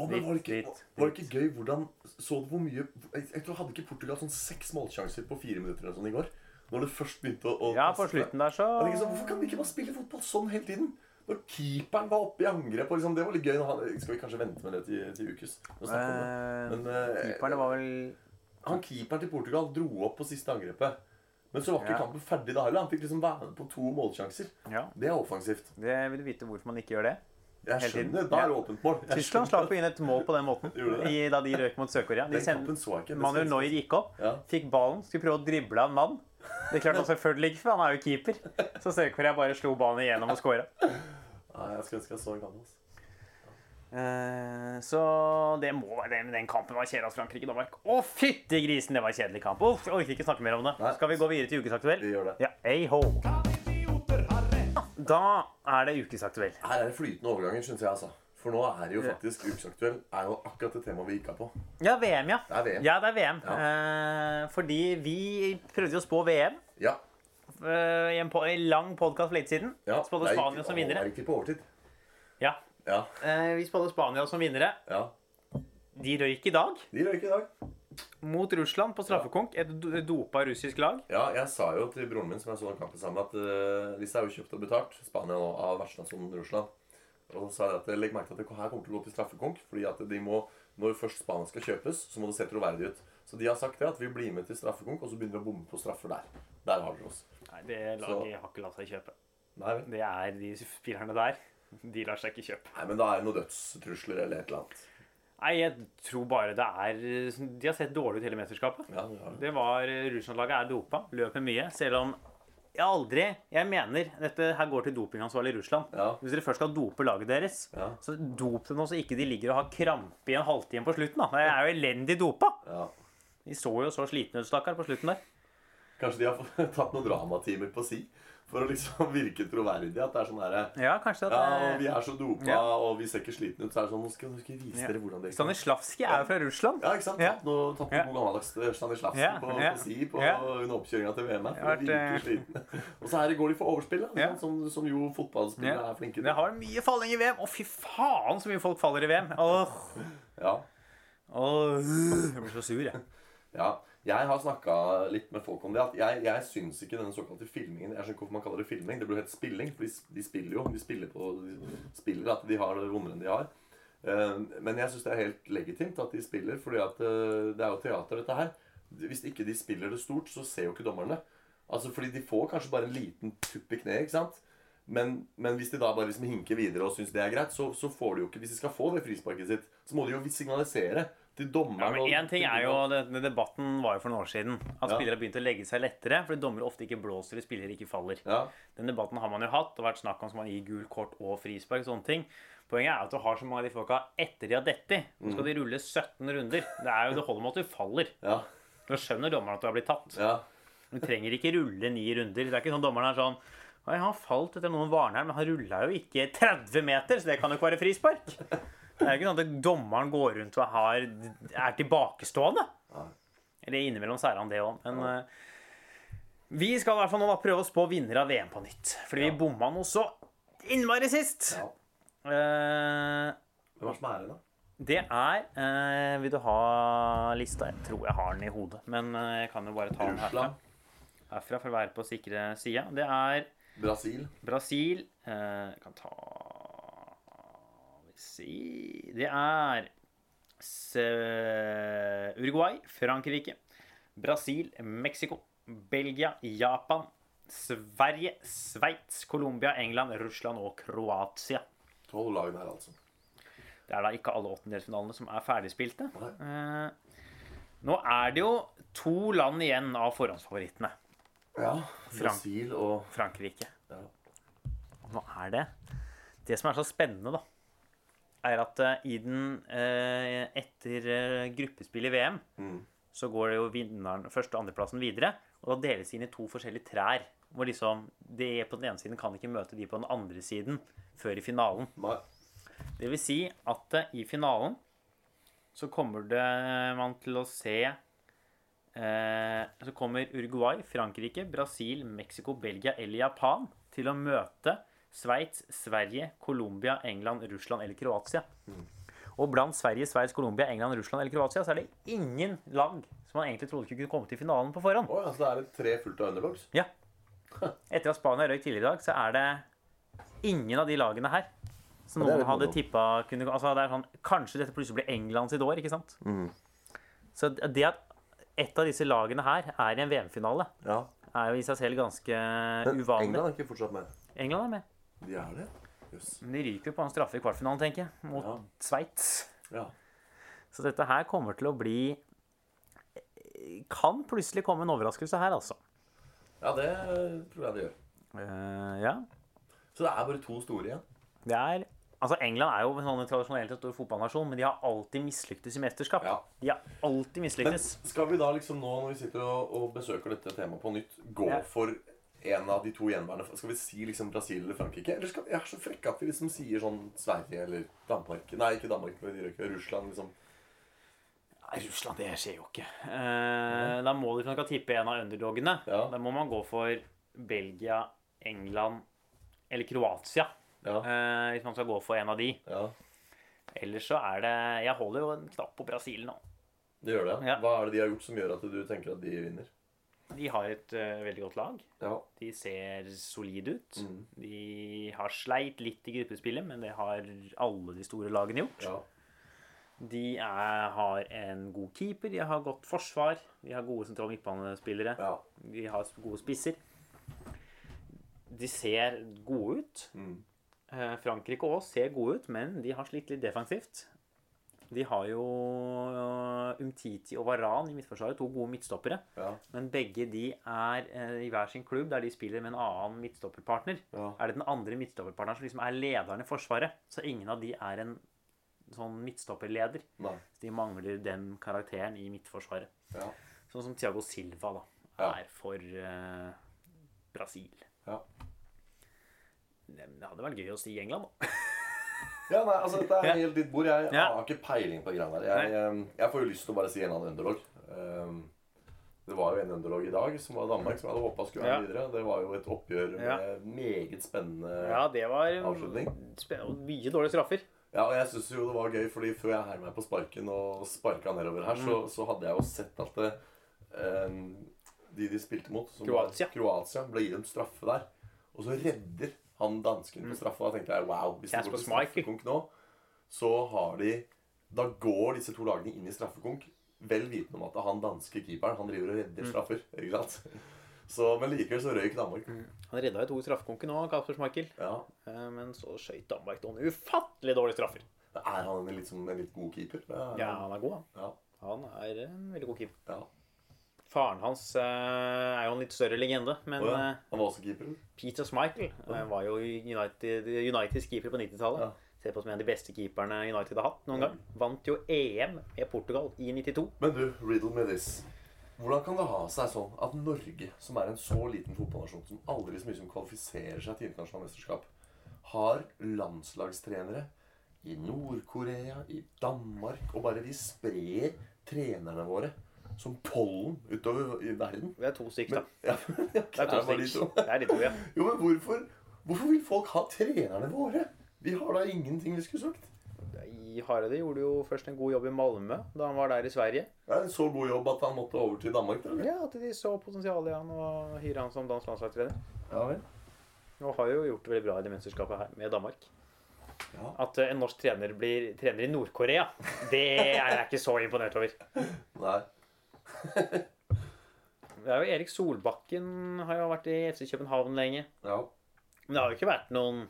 Å, men var det, ikke, var det ikke gøy hvordan Så du hvor mye Jeg, tror Hadde ikke Portugal sånn seks målsjanser på fire minutter eller sånn i går? Når det først begynte å, å Ja, på slutten der så sånn, Hvorfor kan vi ikke bare spille fotball sånn hele tiden? Når keeperen var oppe i angrep liksom, Det var litt gøy. Når han, skal vi kanskje vente med det til, til ukes? Det. Eh, Men eh, Keeperne var vel han keeperen til Portugal dro opp på siste angrepet. Men så var ikke Ja. kampen ferdig da heller. Han fikk liksom være med på to målsjanser. Ja. Det er offensivt. Det vil du vite hvorfor man ikke gjør det. Jeg skjønner. Da er det åpent mål. Jeg Tyskland slapp jo inn et mål på den måten [LAUGHS] i, da de røk mot Sør-Korea. Manuel Neuer gikk opp, Ja. fikk ballen, skulle prøve å drible av en mann. Det klarte han selvfølgelig ikke, for han er jo keeper. Så Sør-Korea bare slo ballen igjennom og skåra. Jeg skulle ønske jeg så en kamp. Altså. Eh, så det må være det med den kampen var kjedelig Frankrike-Danmark. Å, fytti grisen, det var en kjedelig kamp. Uff, jeg orker ikke snakke mer om det. Nei. Skal vi gå videre til ukesaktuell? Vi gjør det. Ja, rett? Da er det ukesaktuell. Her er det flytende overganger, syns jeg. altså. For nå er det jo faktisk ukesaktuell er jo akkurat det temaet vi gikk av på. Ja, VM, ja. Det er VM. Ja, det er VM. Ja. Eh, fordi vi prøvde jo å spå VM Ja. eh, i en, lang podkast for litt siden. ja. Spådde Spania som vinner. Er det ikke på overtid? Ja. Ja. Eh, vi spådde Spania som vinnere. ja. De røyk i dag De røyk i dag. mot Russland på straffekonk. Et dopa russisk lag. Ja, jeg sa jo til broren min som jeg så den kampen sammen, at uh, disse er jo kjøpt og betalt, Spania nå, av vertsnasjonen Russland. Og så sa jeg at legg merke til at det her kommer til å gå til straffekonk. fordi at de må, når først Spania skal kjøpes, så må det se troverdig ut. Så de har sagt det, at vi blir med til straffekonk, og så begynner de å bomme på straffer der. Der har dere oss. Nei, det laget har ikke latt seg kjøpe. Nei. Det er de spillerne der. De lar seg ikke kjøpe. Nei, men da er det noen dødstrusler eller et eller annet. Nei, jeg tror bare det er De har sett dårlig ut hele mesterskapet. Ja, det det. Var Russland-laget er dopa, løper mye. Selv om jeg aldri Jeg mener dette her går til dopingansvarlig i Russland. Ja. Hvis dere først skal dope laget deres, Ja. så dop det nå så ikke de ligger og har krampe i en halvtime på slutten. da. Det er jo elendig dopa. ja. De så jo så slitne ut, stakkar, på slutten der. Kanskje de har [LAUGHS] tatt noen dramatimer på si for å liksom [LAUGHS] virke troverdig. At det er sånn herre Ja, kanskje at Ja, og eh, vi er så dopa, Ja. og vi ser ikke slitne ut. Så er det sånn Nå skal, nå skal vi vise dere hvordan det Stanislavskij er jo fra Russland. Ja, ikke sant? Ja. Noe, tatt Ja. gammeldags Stanislavskij Stanislavski Ja, på, på si på under oppkjøringa til VM. For vært, virke vært, sliten. [LAUGHS] Og så her går de for overspill, da, som, som jo fotballspillere er flinke til. Det har mye falling i VM. Å, fy faen så mye folk faller i VM. Åh, Ja. åh, jeg blir så sur, jeg. ja. Jeg har snakka litt med folk om det. at Jeg, jeg syns ikke denne såkalte filmingen Jeg skjønner ikke hvorfor man kaller det filming. Det blir jo hett spilling. For de, de spiller jo. De spiller på de spiller at de har enn de har. Eh, Men jeg syns det er helt legitimt at de spiller, fordi at eh, det er jo teater, dette her. Hvis ikke de spiller det stort, så ser jo ikke dommerne. Altså Fordi de får kanskje bare en liten tupp i kneet, ikke sant? Men, men hvis de da bare liksom hinker videre og syns det er greit, så, så får de jo ikke Hvis de skal få det frisparket sitt, så må de jo signalisere til dommeren Ja, men en ting er jo, Denne debatten var jo for noen år siden. At Ja. spillere har begynt å legge seg lettere fordi dommere ofte ikke blåser eller spillere ikke faller. Ja, Den debatten har man jo hatt. Har vært snakk om som man gir gul kort og frispark. sånne ting. Poenget er at du har så mange av de folka etter de har dette. Nå skal de rulle 17 runder. Det, er jo, det holder med at du faller. ja, Da skjønner dommeren at du har blitt tatt. ja. Du trenger ikke rulle ni runder. Det er ikke sånn dommeren er sånn han falt etter noen varner, men han rulla jo ikke 30 meter, så det kan jo ikke være frispark. Det er jo ikke sånn at dommeren går rundt og har, er tilbakestående. Eller innimellom så er han det òg. Men uh, vi skal i hvert fall nå prøve å spå vinner av VM på nytt. Fordi vi bomma noe så innmari sist. ja. Uh, Hvem er det som er æren, da? det er uh, Vil du ha lista? Jeg tror jeg har den i hodet, men eh, jeg kan jo bare ta den herfra. Herfra for å være på sikre sida. Det er Brasil. Brasil eh, kan ta si Det er Uruguay, Frankrike, Brasil, Mexico, Belgia, Japan, Sverige, Sveits, Colombia, England, Russland og Kroatia. Tolv lag der, altså. Det er da ikke alle åttendelsfinalene som er ferdigspilte. Eh, nå er det jo to land igjen av forhåndsfavorittene. Ja. Brasil og Frankrike. ja. Nå er det Det som er så spennende, da, er at eh, i den eh, Etter eh, gruppespill i VM Mm. så går det jo vinneren, første- og andreplassen videre. Og da deles de inn i to forskjellige trær. Hvor liksom det på den ene siden kan ikke møte de på den andre siden før i finalen. Det vil si at i finalen så kommer det man til å se eh, Så kommer Uruguay, Frankrike, Brasil, Mexico, Belgia eller Japan til å møte Sveits, Sverige, Colombia, England, Russland eller Kroatia. Og blant Sverige, Sveits, Colombia, England, Russland eller Kroatia så er det ingen lag som man egentlig trodde ikke kunne komme til finalen på forhånd. Å, altså det er det tre fullt av underdogs? Ja. Etter at Spania røyk tidligere i dag, så er det ingen av de lagene her som noen hadde tippa kunne altså det er sånn, Kanskje dette plutselig blir England sitt år, ikke sant? Så det at et av disse lagene her er i en VM-finale, Ja. er jo i seg selv ganske Men uvanlig. England er ikke fortsatt med. England er med. De er det? Yes. Men de ryker på en straffe i kvartfinalen, tenker jeg, mot Ja. Sveits. Ja. Så dette her kommer til å bli Kan plutselig komme en overraskelse her, altså. ja, det tror jeg det gjør. Uh, ja. Så det er bare to store igjen. Det er Altså, England er jo en sånn tradisjonelt en stor fotballnasjon, men de har alltid mislyktes i mesterskap. Ja. De har alltid Men skal vi da liksom nå, når vi sitter og, og besøker dette temaet på nytt, gå Ja. for en av de to gjenværende Skal vi si liksom Brasil eller Frankrike? Eller skal vi er så frekk at vi liksom sier sånn Sverige eller Danmark? Nei, ikke Danmark, men Russland, liksom. Nei, Russland, det skjer jo ikke. Eh, da må du, hvis tippe en av underdogene, Ja. da må man gå for Belgia, England eller Kroatia. Ja. Eh, hvis man skal gå for en av de. ja. Ellers så er det Jeg holder jo en knapp på Brasil nå. Det gjør det. Hva er det de har gjort som gjør at du tenker at de vinner? De har et uh, veldig godt lag. Ja. De ser solide ut. Mm. De har sleit litt i gruppespillet, men det har alle de store lagene gjort. ja. De er, har en god keeper, de har godt forsvar, de har gode sentrale midtbanespillere, ja. de har gode spisser. De ser gode ut. Mm. Eh, Frankrike òg ser gode ut, men de har slitt litt defensivt. De har jo eh, Umtiti og Varan i midtforsvaret, to gode midtstoppere. ja. Men begge de er eh, i hver sin klubb der de spiller med en annen midtstopperpartner. Ja. Er det den andre midtstopperpartneren som liksom er lederen i Forsvaret, så ingen av de er en sånn midtstopperleder. Nei. De mangler den karakteren i midtforsvaret. Ja. Sånn som Thiago Silva da, er for uh, Brasil. Ja. Det hadde vært gøy å si England, da. [LAUGHS] Ja, nei, altså Dette er helt ditt bord. Jeg Ja. har ikke peiling på de greiene der. Jeg, eh, jeg får jo lyst til å bare si en annen underlog. Um, det var jo en underlog i dag, som var Danmark, som jeg hadde håpa skulle være Ja. videre. Det var jo et oppgjør med Ja. meget spennende Ja, det var Avslutning. mye dårlige straffer. Ja, og jeg synes jo det var gøy, fordi før jeg heiv meg på sparken og sparka nedover her, Mm. så, så hadde jeg jo sett at det, um, de de spilte mot, som Kroatia. var Kroatia, ble gitt en straffe der. Og så redder han dansken på straffa. Da tenkte jeg wow, hvis det går til straffekonk nå, så har de Da går disse to lagene inn i straffekonk, vel vitende om at han danske keeperen han driver og redder Mm. straffer. ikke sant? [LAUGHS] Så, men likevel så røyk Danmark. Han redda jo to i straffekonken nå, Kasper Schmeichel. Ja. Eh, Men så skøyt Danmark noen ufattelig dårlige straffer. Er han en litt, som en litt god keeper? Er, Ja, han er god, han. ja. Han er en veldig god keeper. ja. Faren hans eh, er jo en litt større legende, men oh, ja. eh, Han var også keeperen? Peter Schmeichel oh. var jo United, Uniteds keeper på 90-tallet. Ja. Ser på som en av de beste keeperne United har hatt noen gang. Vant jo EM med Portugal i 92. Men du, riddle me this. Hvordan kan det ha seg sånn at Norge, som er en så liten fotballnasjon, som aldri så mye som kvalifiserer seg til internasjonalt mesterskap, har landslagstrenere i Nord-Korea, i Danmark, og bare vi sprer trenerne våre som pollen utover i verden? Det er to stykk, da. Ja, Det er to [LAUGHS] stykk. Det er de to, ja. [LAUGHS] Jo, men hvorfor, hvorfor vil folk ha trenerne våre? Vi har da ingenting vi skulle. I Hareide gjorde jo først en god jobb i Malmö da han var der i Sverige. Er en så god jobb at han måtte over til Danmark. Eller? Ja, At de så potensialet i han og hyre han som dansk landslagstrener. Ja, vel. Og har jo gjort det veldig bra i det mesterskapet her med Danmark. Ja. At eh, en norsk trener blir trener i Nord-Korea, det er jeg ikke så imponert over. [LAUGHS] Nei. [LAUGHS] Det er jo Erik Solbakken har jo vært i FC København lenge. Ja. Men det har jo ikke vært noen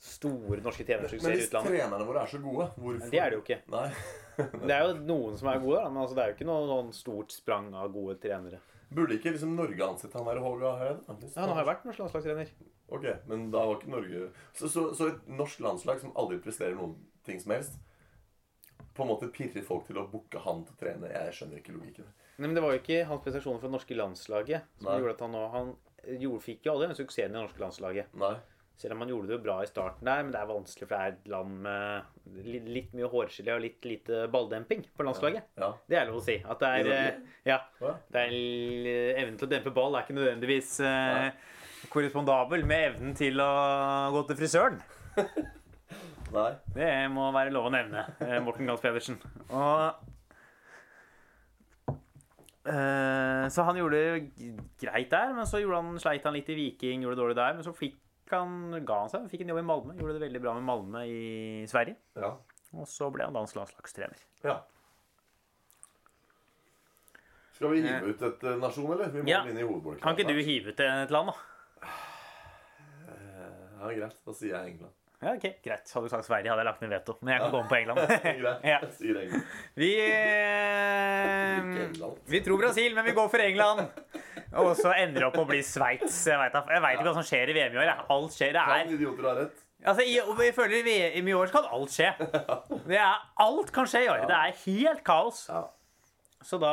store norske Men trenersuksesser i hvis trenerne våre er så gode, hvorfor Det er det jo ikke. Nei. [LAUGHS] Det er jo noen som er gode, da, men altså, det er jo ikke noe sånn stort sprang av gode trenere. Burde ikke liksom Norge ansette han der Håga Heide? Ja, Han har jo vært norsk landslagstrener. Ok, men da var ikke Norge så, så, så et norsk landslag som aldri presterer noen ting som helst på en måte pirrer folk til å booke han til å trene? Jeg skjønner ikke logikken. Nei, men Det var jo ikke hans prestasjoner for det norske landslaget som Nei. gjorde at han nå Han gjorde, fikk jo aldri den suksessen i det norske landslaget. Nei. Selv om han gjorde det jo bra i starten der, men det er vanskelig, for det er et land med litt, mye hårgelé og litt lite balldemping på landslaget. Ja. Det er lov å si. At det er eh, Ja. Ja. Det er evnen til å dempe ball er ikke nødvendigvis eh, korrespondabel med evnen til å gå til frisøren. [LAUGHS] Nei. Det må være lov å nevne. eh, Morten Gahls Pedersen. Og uh, Så han gjorde det greit der, men så han, sleit han litt i Viking, gjorde det dårlig der. Men så fikk han, ga han seg, fikk en jobb i Malmö. Gjorde det veldig bra med Malmö i Sverige. Ja. Og så ble han dansk landslagstrener. ja. Skal vi hive ut et eh, nasjon, eller? Vi må Ja. inn i hovedbolken. Kan ikke du hive ut et land, da? Ja, greit. Da sier jeg England. Ja, ok, Greit. Hadde du sagt Sverige, hadde jeg lagt ned veto. Men jeg kan komme på England. [LAUGHS] [LAUGHS] Ja. Vi, eh, vi tror Brasil, men vi går for England. Og så ender det opp å bli Sveits. Jeg veit ikke hva som skjer i VM i år. Alt skjer. Det er idioter ha rett? Altså, jeg, jeg føler I VM i år kan alt skje. [LAUGHS] Det er, alt kan skje i år. Det er helt kaos. Ja. Så da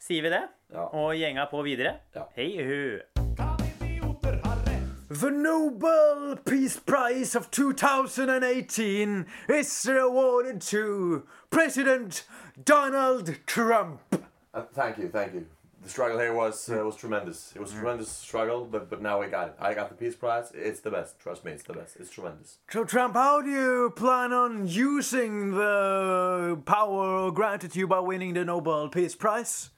sier vi det. Og gjenga på videre. Hei hu. The Nobel Peace Prize of 2018 is awarded to President Donald Trump. Uh, thank you, thank you. The struggle here was uh, was tremendous. It was a tremendous struggle, but but now we got it. I got the Peace Prize. It's the best. Trust me, it's the best. It's tremendous. So, Trump, how do you plan on using the power granted to you by winning the Nobel Peace Prize?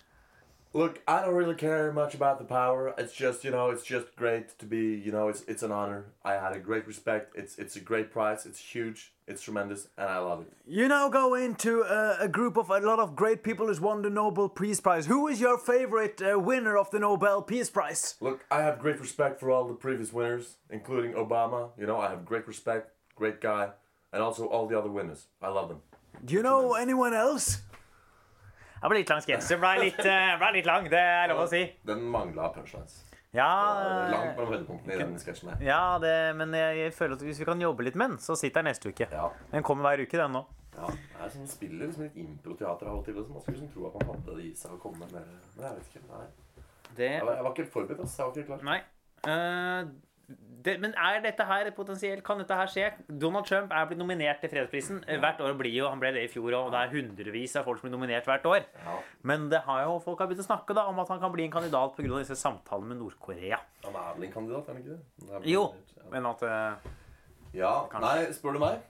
Look, I don't really care much about the power. It's just, you know, it's just great to be, you know, it's it's an honor. I had a great respect. It's it's a great prize. It's huge. It's tremendous, and I love it. You now go into a, a group of a lot of great people who's won the Nobel Peace Prize. Who is your favorite uh, winner of the Nobel Peace Prize? Look, I have great respect for all the previous winners, including Obama. You know, I have great respect. Great guy, and also all the other winners. I love them. Do you know anyone else? Det ble litt lang sketsj. Det ble litt, eh, ble litt lang, det er lov å si. Den mangla punchlines. Ja, Langt mellom høydepunktene i den sketsjen ja det, men jeg, jeg føler at hvis vi kan jobbe litt med den, så sitter den neste uke. Ja. Den kommer hver uke, den nå. Ja, det er sånn spiller liksom litt improteater av og til. Liksom. Man skulle liksom tro at man hadde det i seg å komme med mer Men jeg vet ikke. Nei. Det, Jeg var, jeg var ikke forberedt. ass. Jeg var ikke klar. nei. Eh, det, men er dette her potensielt Kan dette her skje? Donald Trump er blitt nominert til fredsprisen. Hvert år blir jo, Han ble det i fjor òg, og det er hundrevis av folk som blir nominert hvert år. Ja. Men det har jo, folk har begynt å snakke da om at han kan bli en kandidat pga. disse samtalene med Nord-Korea. Han er vel en kandidat, er han ikke det? Han Jo, Ja. men at eh, ja. Kanskje. Nei, spør du meg?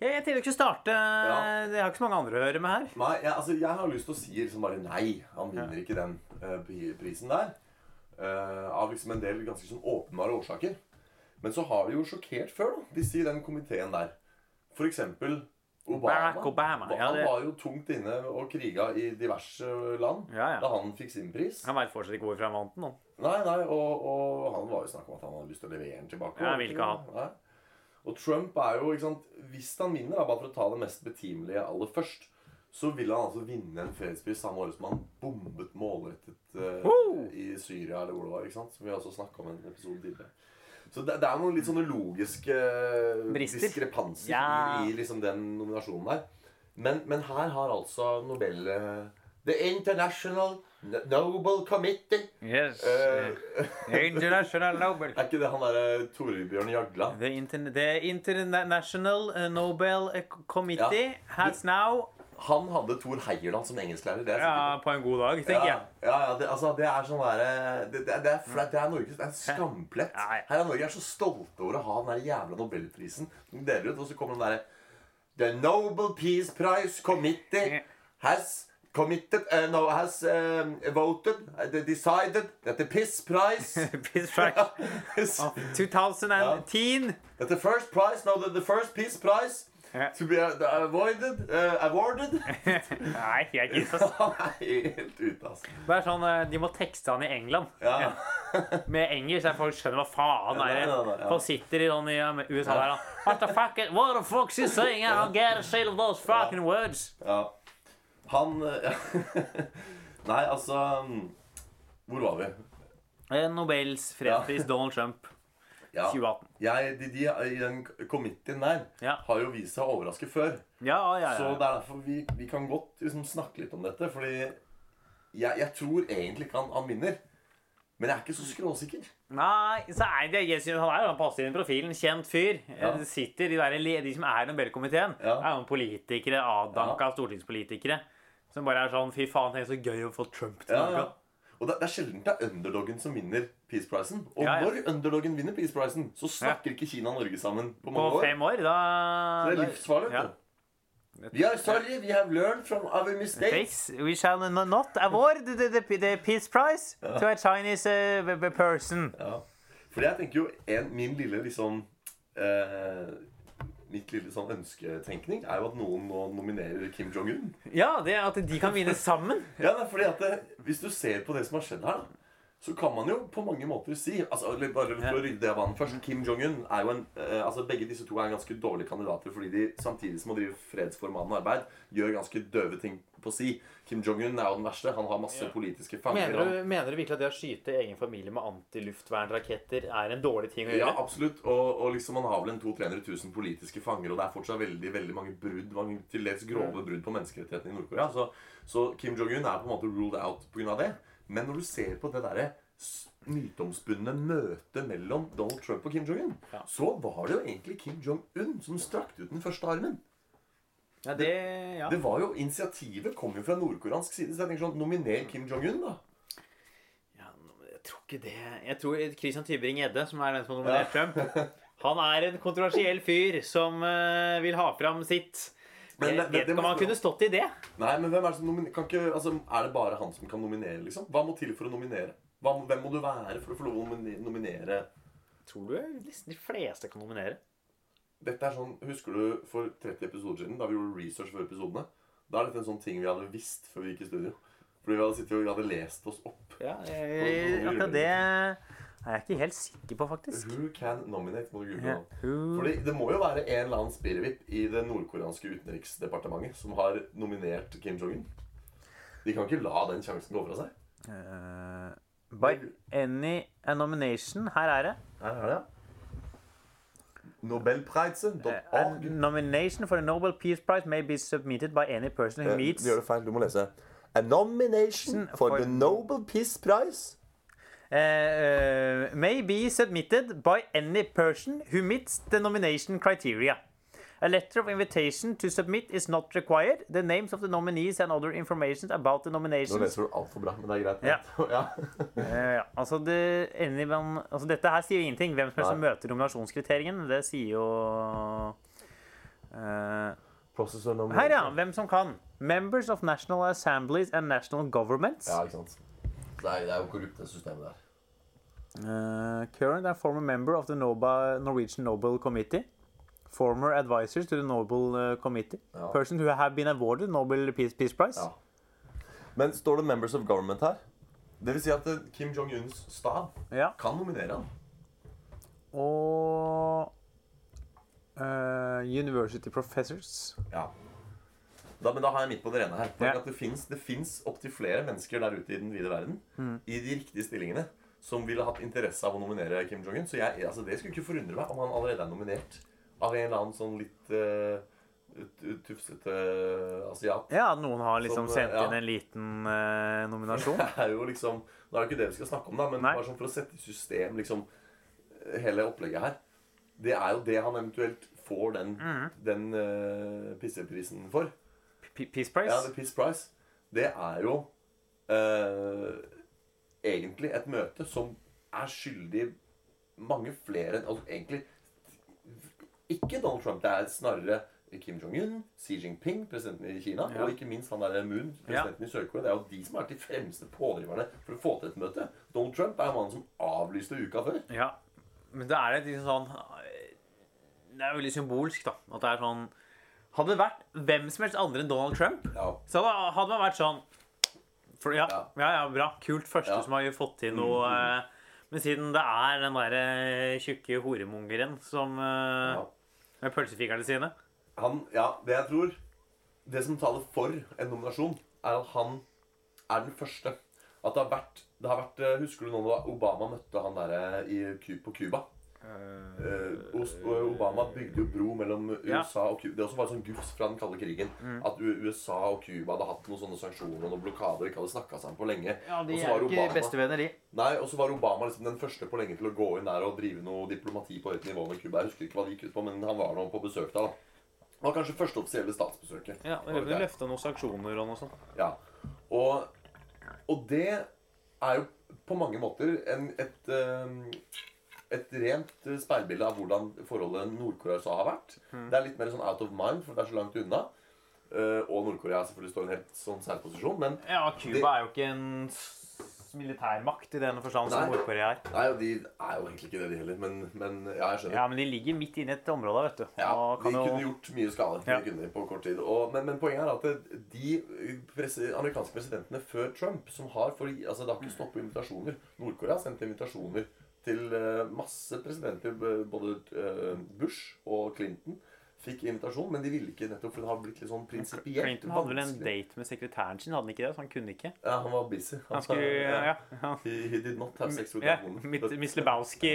Jeg, jeg trenger ikke starte Ja. Jeg har ikke så mange andre å høre med her. Nei, jeg, altså, jeg har lyst til å si liksom bare nei. Han vinner ikke den uh, prisen der. Uh, av liksom en del ganske sånn åpenbare årsaker. Men så har det jo sjokkert før, da, disse i den komiteen der. For eksempel Obama. Barack Obama, ja, han det- var jo tungt inne og kriga i diverse land Ja, ja. da han fikk sin pris. Han veit fortsatt ikke hvorfor han vant den. Nei, nei, og, og han var jo snakk om at han hadde lyst til å levere den tilbake. Ja, vil ikke ha. Og Trump er jo, ikke sant Hvis han vinner, da, bare for å ta det mest betimelige aller først, så vil han altså vinne en fredspris samme år som han bombet målrettet uh, i Syria, eller hvor det var. ikke sant? Som vi også snakka om i en episode tidligere. Så det, det er noen litt sånne logiske Brister. diskrepanser Ja. i, liksom den nominasjonen der. Men, men her har altså Nobel eh, The International Nobel Committee Yes. The [LAUGHS] International Nobel. Er ikke det han derre Torbjørn Jagla? The, inter the International uh, Nobel Committee Committee has now Han hadde Thor Heierland som engelsklærer. Det Ja, på en god dag, tenker Ja, jeg. ja, ja det, altså, det er sånn der, det, det, det, er. Det er Norges det er en skamplett. Her er Norge er så stolte over å ha den der jævla nobelprisen. De deler ut, og så kommer den derre The Nobel Peace Prize Committee has committed uh, No, has um, voted, uh, decided that the Peace Prize [LAUGHS] Peace Prize is, of 2010. that the first prize, no, the, the first Peace Prize. To be uh, avoided, uh, awarded [LAUGHS] Nei, jeg gidder ikke. [LAUGHS] Helt ute, altså. Det er sånn, uh, De må tekste han i England. Ja. Med engelsk, så folk skjønner hva faen er det er. Folk sitter i sånn i um, USA der. What the fuck is, What the fuck is saying? I don't get a shit of those fucking words. Ja. Han ja. [LAUGHS] Nei, altså mm, Hvor var vi? Eh, Nobels fredspris, Donald Trump. Ja. 2018. Jeg, de, de i den committeen der Ja. har jo vist seg å overraske før. Ja, ja, Så ja. det er derfor vi, vi kan godt liksom snakke litt om dette. Fordi jeg, jeg tror egentlig ikke han, han vinner. Men jeg er ikke så skråsikker. Nei, så er det, jeg synes han er han passer inn i profilen. Kjent fyr. Ja. Sitter de, der, de som er i Nobelkomiteen, er jo politikere, avdanka stortingspolitikere. Som bare er sånn Fy faen, det er så gøy å få Trump til Ja, ja. Og det, det er sjelden det er underdogen som vinner Peace-prisen. Og Ja, ja. når underdogen vinner Peace-prisen, så snakker ikke Kina og Norge sammen på mange På år. fem år, da Så det er livsfarlig. Ja. We are sorry, we have learned from our mistakes. We shall not award the, the, the Peace Prize to a Chinese uh, person. Ja. Fordi jeg tenker jo en, Min lille liksom eh, Mitt lille sånn ønsketenkning er jo at noen nå nominerer Kim Jong-un. Ja, det er at de kan vinne sammen. Ja, det er fordi at det, Hvis du ser på det som har skjedd her, da, så kan man jo på mange måter si altså, Bare for å rydde det av banen først. Kim Jong-un er jo en eh, altså Begge disse to er ganske dårlige kandidater fordi de samtidig som å drive fredsformanende arbeid, gjør ganske døve ting på si. Kim Jong-un er jo den verste. Han har masse politiske fanger. Mener du, mener du virkelig at det å skyte egen familie med antiluftvernraketter er en dårlig ting å Ja, absolutt. Og, og liksom man har vel en 200 000-300 000 politiske fanger, og det er fortsatt veldig veldig mange brudd, mange til dels grove brudd på menneskerettighetene i Nord-Korea. Så, så Kim Jong-un er på en måte ruled out pga. det. Men når du ser på det derre myteomspunne møtet mellom Donald Trump og Kim Jong-un, Ja. så var det jo egentlig Kim Jong-un som strakte ut den første armen. Ja, det, ja. Det var jo, Initiativet kom jo fra nordkoreansk side. Så jeg tenker sånn, nominer Kim Jong-un, da. ja jeg tror ikke det Jeg tror Christian Tybring-Gjedde, som er den som har nominert Trump, han er en kontroversiell fyr som eh, vil ha fram sitt. Men Jeg vet ikke om han kunne stått i det. Nei, men hvem Er det som nominer... Kan ikke, altså, er det bare han som kan nominere, liksom? Hva må til for å nominere? Hva, hvem må du være for å få lov å nominere? Tror du nesten de fleste kan nominere? Dette er sånn, Husker du for 30 episoder siden, da vi gjorde research for episodene? Da er dette en sånn ting vi hadde visst før vi gikk i studio. Fordi vi hadde, sittet, og vi hadde lest oss opp. Ja, jeg, akkurat det er jeg ikke helt sikker på, faktisk. Who can nominate? må du google Ja. nå. Fordi Det må jo være en eller annen spirrevipp i det nordkoreanske utenriksdepartementet som har nominert Kim Jong-un. De kan ikke la den sjansen gå fra seg. Uh, by any a nomination Her er det. Her er det. A Nobelprisen.org. nomination for the Nobel Peace Prize may be submitted by any person who meets det feil. Du må lese. A nomination for for- the Nobel Peace Prize. Uh, may be submitted by any person who meets the nomination criteria. A letter of invitation to submit is not required. The names of the nominees and other information about the nominations Nå leser du altfor bra, men det er greit. Ja. [LAUGHS] ja. uh, altså, det, man, altså Dette her sier jo ingenting. Hvem som helst som møter nominasjonskriteriene, det sier jo nomination. Her, ja. Hvem som kan. Members of National Assemblies and National Governments. Ja, ikke sant. Er, det er jo korrupt, det systemet der. Uh, current and former member of the Noba, Norwegian Nobel Committee. Former advisors to the Nobel uh, Committee. Ja. Person who have been awarded Nobel Peace, Peace Prize. Ja. Men står det 'members of government' her? Det vil si at eh, Kim Jong-uns stab Ja. kan nominere han. Og University professors. Ja. Da, men da har jeg midt på det rene her. Ja. at Det fins- opptil flere mennesker der ute i den vide verden Mm. i de riktige stillingene som ville hatt interesse av å nominere Kim Jong-un. Så jeg, altså det skulle ikke forundre meg om han allerede er nominert av en eller annen sånn litt uh, tufsete asiat. Ja, noen har liksom Som, sendt ja. inn en liten uh, nominasjon. [LAUGHS] Det er jo liksom Nå er det ikke det vi skal snakke om, da, men Nei. bare sånn for å sette i system liksom hele opplegget her. Det er jo det han eventuelt får den, Mm. den eh, pisseprisen for. Peace Prize? Ja, The Peace Prize. Det er jo eh, egentlig et møte som er skyldig mange flere enn altså, Egentlig ikke Donald Trump. Det er snarere Kim Jong-un, Xi Jinping, presidenten i Kina, Ja. og ikke minst han der Moon, presidenten i Sør-Korea. Det er jo de som er de fremste pådriverne for å få til et møte. Donald Trump er mannen som avlyste uka før. Ja, men det er det liksom sånn Det er veldig symbolsk, da. At det er sånn Hadde det vært hvem som helst andre enn Donald Trump, Ja. så hadde hadde man vært sånn for, ja, Ja. ja, bra. Kult. Første som har fått til noe. eh, Men siden det er den derre tjukke horemongeren som eh. Med pølsefikerne sine Han, ja, det jeg tror Det som taler for en nominasjon, er at han er den første. At det har vært, det har vært eh, Husker du nå da Obama møtte han der i, på Cuba? Og Obama bygde jo bro mellom USA og Cuba. Det også var sånn gufs fra den kalde krigen. Mm. At USA og Cuba hadde hatt noen sånne sanksjoner og noen blokader og ikke hadde snakka sammen på lenge. Ja, de er ikke Obama- bestevenner, de. Nei, Og så var Obama liksom den første på lenge til å gå inn der og drive noe diplomati på høyt nivå med Cuba. Jeg husker ikke hva det gikk ut på, men han var nå på besøk da. Det var kanskje første offisielle statsbesøket. Ja, det? Løfta noen sanksjoner og noe sånt. Ja. Og, og det er jo på mange måter en, et, eh, et rent speilbilde av hvordan forholdet Nord-Korea og USA har vært. Det er litt mer sånn out of mind, for det er så langt unna. Uh, og Nord-Korea selvfølgelig står i en helt sånn særposisjon. Men Ja, Cuba er jo ikke en militærmakt i denne forstand som. Nord-Korea er. Nei, og de er jo egentlig ikke det, de heller. Men, men ja, jeg skjønner. Ja, men de ligger midt inne i et område, vet du. Ja, de jo kunne gjort mye skade Ja. kunne på kort tid. Og, men, men poenget er at de pres amerikanske presidentene før Trump som har for, altså Det har ikke stoppet invitasjoner. Nord-Korea har sendt invitasjoner til eh, masse presidenter. Både eh, Bush og Clinton fikk invitasjon, men de ville ikke nettopp for det har blitt litt sånn prinsipielt Clinton hadde vel en date med sekretæren sin, hadde han ikke det? Så han kunne ikke. Ja, han var busy. Han skulle [LAUGHS] Ja. ja. He, he did not have sex with that But- Miss Lebowski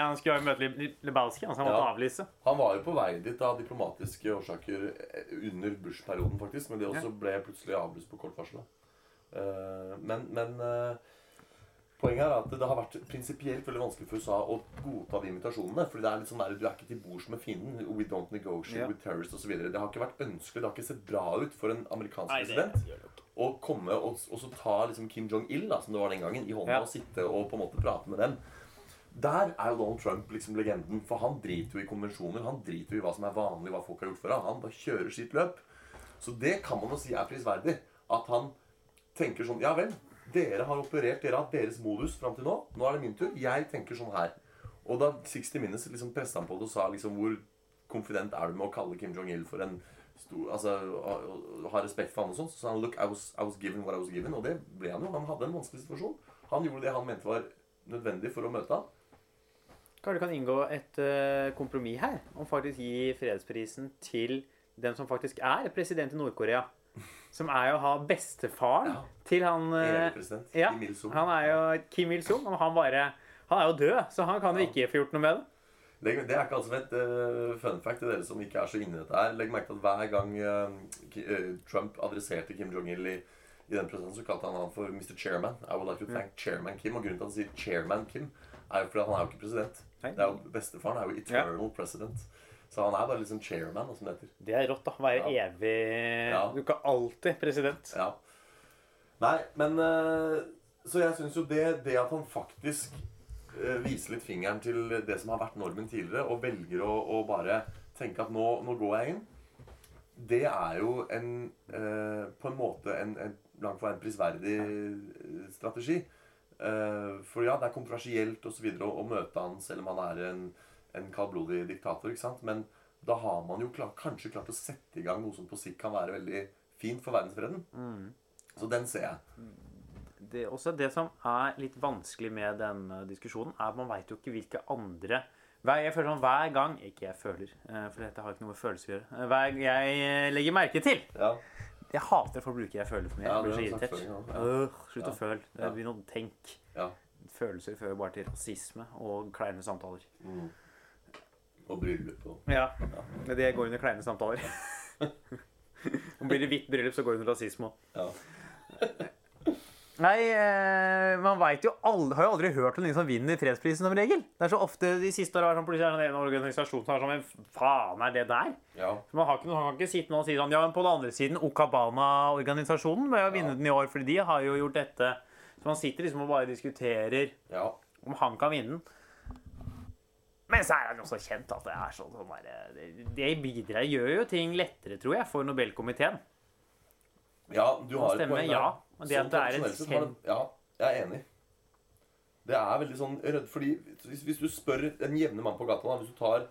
Han skulle jo møte Lebowski, altså han måtte Ja. avlyse. Han var jo på vei dit av diplomatiske årsaker eh, under Bush-perioden, faktisk. Men det også ble plutselig avlyst på kort varsel. Men, men poenget er at det har vært prinsipielt veldig vanskelig for USA å godta de invitasjonene. fordi det er litt sånn der, Du er ikke til bords med fienden. We don't negotiate yeah. with terrorists osv. Det har ikke vært ønskelig. Det har ikke sett bra ut for en amerikansk Nei, president å komme og, og så ta liksom Kim Jong-il, som det var den gangen, i hånda Ja. og sitte og på en måte prate med dem. Der er jo Donald Trump liksom legenden. For han driter jo i konvensjoner. Han driter jo i hva som er vanlig, hva folk har gjort for ham. Han bare kjører sitt løp. Så det kan man jo si er prisverdig. At han tenker sånn Ja vel, dere har operert, dere har hatt deres modus fram til nå. Nå er det min tur. Jeg tenker sånn her. Og da 60 Minutes liksom pressa han på det og sa liksom hvor konfident er du med å kalle Kim Jong-il for en stor Altså ha respekt for han og sånn. Så sa han look, I was, I was given what I was given. Og det ble han jo. Han hadde en vanskelig situasjon. Han gjorde det han mente var nødvendig for å møte han. Kanskje du kan inngå et uh, kompromiss her om faktisk gi fredsprisen til den som faktisk er president i Nord-Korea. Som er jo å ha bestefaren Ja. til han eh, ja, Kim Il-sung. Han er jo Kim Il-sung. og Han, bare, han er jo død, så han kan jo Ja. ikke få gjort noe med det. Det er ikke altså et uh, fun fact til dere som ikke er så inne i dette her. Legg merke til at hver gang uh, eh, Trump adresserte Kim Jong-il i, i den prosessen, så kalte han han for Mr. Chairman. I would like to thank Chairman Kim. Og grunnen til at han sier Chairman Kim, er jo fordi han er jo ikke president. Det er jo Bestefaren er jo eternal president. Så han er bare liksom chairman, som det heter. Det er rått, da. Være Ja. evig Ja. Du kan alltid president. Ja. Nei, men eh, Så jeg syns jo det, det at han faktisk eh, viser litt fingeren til det som har vært normen tidligere, og velger å, å bare tenke at nå, nå går jeg inn, det er jo en eh, På en måte en, en langt for en prisverdig strategi. Eh, for ja, det er kontroversielt videre å møte han selv om han er en, en kaldblodig diktator. ikke sant? Men da har man jo klart, kanskje klart å sette i gang noe som på sikt kan være veldig fint for verdensfreden. Så den ser jeg. Det, også det som er litt vanskelig med denne diskusjonen, er at man veit jo ikke hvilke andre hver, jeg føler sånn hver gang Ikke jeg føler, eh, for dette har ikke noe med følelser å gjøre. Eh, Hver gang jeg eh, legger merke til Ja. Jeg hater at folk bruker 'jeg føler' for mye. Jeg blir så irritert. slutt å føle. Det Ja. blir noe tenk. ja. Følelser fører bare til rasisme og kleine samtaler. Mm. Bryllup og Ja, ja. det går under kleine samtaler. Om blir det hvitt bryllup, så går det under rasisme òg. Ja. Nei, eh, man vet jo aldri, har jo aldri hørt om noen som vinner fredsprisen som regel. Det er så ofte de siste åra det sånn, plutselig er det en organisasjon som har sånn Men faen er det der? ja. Så Man, har ikke, man kan ikke sitte nå og si sånn Ja, men på den andre siden, Okabana-organisasjonen bør jo vinne Ja. den i år, fordi de har jo gjort dette. Så man sitter liksom og bare diskuterer ja. om han kan vinne den. Men så er han også kjent at det er sånn, sånn der, det, det bidrar gjør jo ting lettere, tror jeg, for Nobelkomiteen. Ja, du har et poeng der. ja. Men det Sånn at det er en kjent... Ja, jeg er enig. Det er veldig sånn rød, fordi hvis, hvis du spør en jevne mann på gata da, Hvis du tar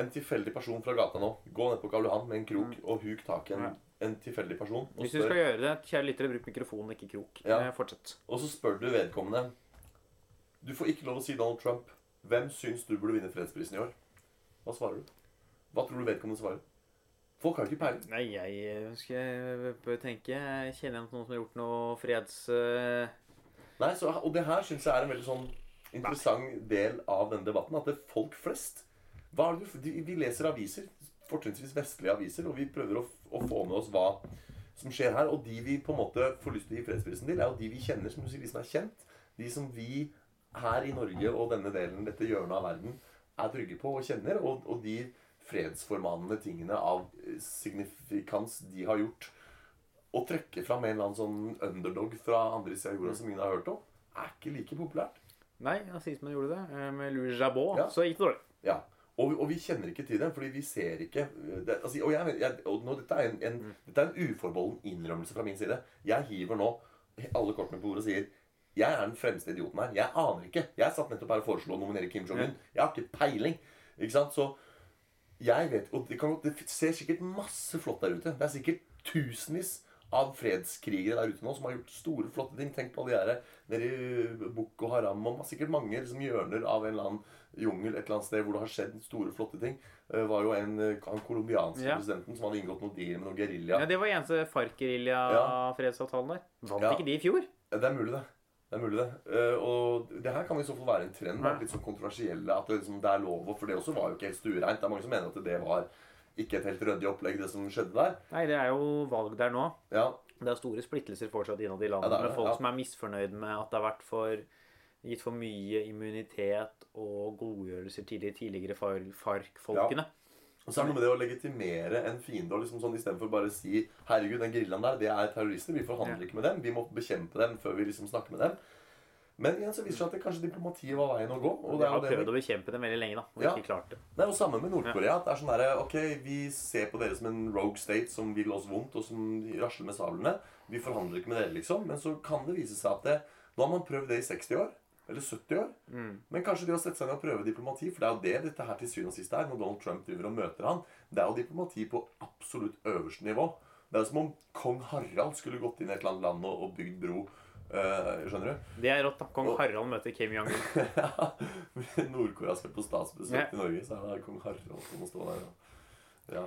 en tilfeldig person fra gata nå, gå ned på Karl Johan med en krok og huk tak i en, en tilfeldig person, Mm. Hvis du skal gjøre det, kjære lyttere, bruk mikrofonen, ikke krok. Ja. Eh, Fortsett. og så spør du vedkommende Du får ikke lov å si Donald Trump. Hvem syns du burde vinne fredsprisen i år? Hva svarer du? Hva tror du vedkommende svarer? Folk har ikke peiling. Nei, jeg ønsker skal tenke Jeg kjenner igjen noen som har gjort noe freds... eh, Nei, så, og det her syns jeg er en veldig sånn interessant del av denne debatten. At det er folk flest hva er det, Vi leser aviser, fortrinnsvis vestlige aviser, og vi prøver å, å få med oss hva som skjer her. Og de vi på en måte får lyst til å gi fredsprisen til, er jo de vi kjenner, som du sier, de som er kjent. De som vi her i Norge og denne delen, dette hjørnet av verden, er trygge på og kjenner. Og, og de fredsformanende tingene av eh, signifikans de har gjort. Å trekke fram en eller annen sånn underdog fra andre siden av jorda som ingen har hørt om, er ikke like populært. Nei, nazismen gjorde det. eh, Med Louis Jabot Ja. så gikk det dårlig. Ja. Og, og vi kjenner ikke til det, fordi vi ser ikke det, altså, Og, jeg, jeg, og nå, dette, er en, en, dette er en uforbeholden innrømmelse fra min side. Jeg hiver nå alle kortene på bordet og sier jeg er den fremste idioten her. Jeg aner ikke. Jeg satt nettopp her og foreslo å nominere Kim Jong-un. Jeg har ikke peiling. Ikke sant? Så jeg vet Og det, kan, det ser sikkert masse flott der ute. Det er sikkert tusenvis av fredskrigere der ute nå som har gjort store, flotte ting. Tenk på alle de der nede i Boko Haram og sikkert mange liksom, hjørner av en eller annen jungel et eller annet sted hvor det har skjedd store, flotte ting. Det var jo en, eh, han colombianske Ja. presidenten som hadde inngått noe deal med noen gerilja. Ja, Det var eneste FARC-gerilja-fredsavtalen der. Vant Ja. ikke de i fjor? Det er mulig, det. Det er mulig det. Eh, og det her kan i så fall være en trend. Da, Ja. litt sånn kontroversielle. At det, liksom, det er lov For det også var jo ikke helt stuereint. Det er mange som mener at det var ikke et helt ryddig opplegg, det som skjedde der. Nei, det er jo valg der nå. Ja, Det er store splittelser fortsatt innad i landet Ja, med folk ja. som er misfornøyd med at det har vært for gitt for mye immunitet og godgjørelser til de tidligere far- FARC-folkene. Og så er det noe med det å legitimere en fiende og liksom sånn istedenfor bare å si Herregud, den grillaen der, det er terrorister. Vi forhandler Ja. ikke med dem. Vi må bekjempe dem før vi liksom snakker med dem. Men igjen så viser det seg at det kanskje diplomatiet var veien å gå. Og det er har jo det prøvd vi- å bekjempe dem veldig lenge, da, og Ja. ikke klart det. Er jo samme med Nord-Korea. det er sånn der, Ok, vi ser på dere som en rogue state som vil oss vondt, og som rasler med sablene. Vi forhandler ikke med dere, liksom. Men så kan det vise seg at det, nå har man prøvd det i 60 år. Eller 70 år. Mm. Men kanskje det å sette seg ned og prøve diplomati, for det er jo det dette her til syvende og sist er. Når Donald Trump driver og møter han, det er jo diplomati på absolutt øverste nivå. Det er som om kong Harald skulle gått inn i et eller annet land og, og bygd bro. Uh, skjønner du? Det er rått, da. Kong Og- Harald møter Kim Jong-un. [LAUGHS] Ja, Nord-Korea skal på statsbesøk yeah. til Norge, så er det kong Harald som må stå der. Ja.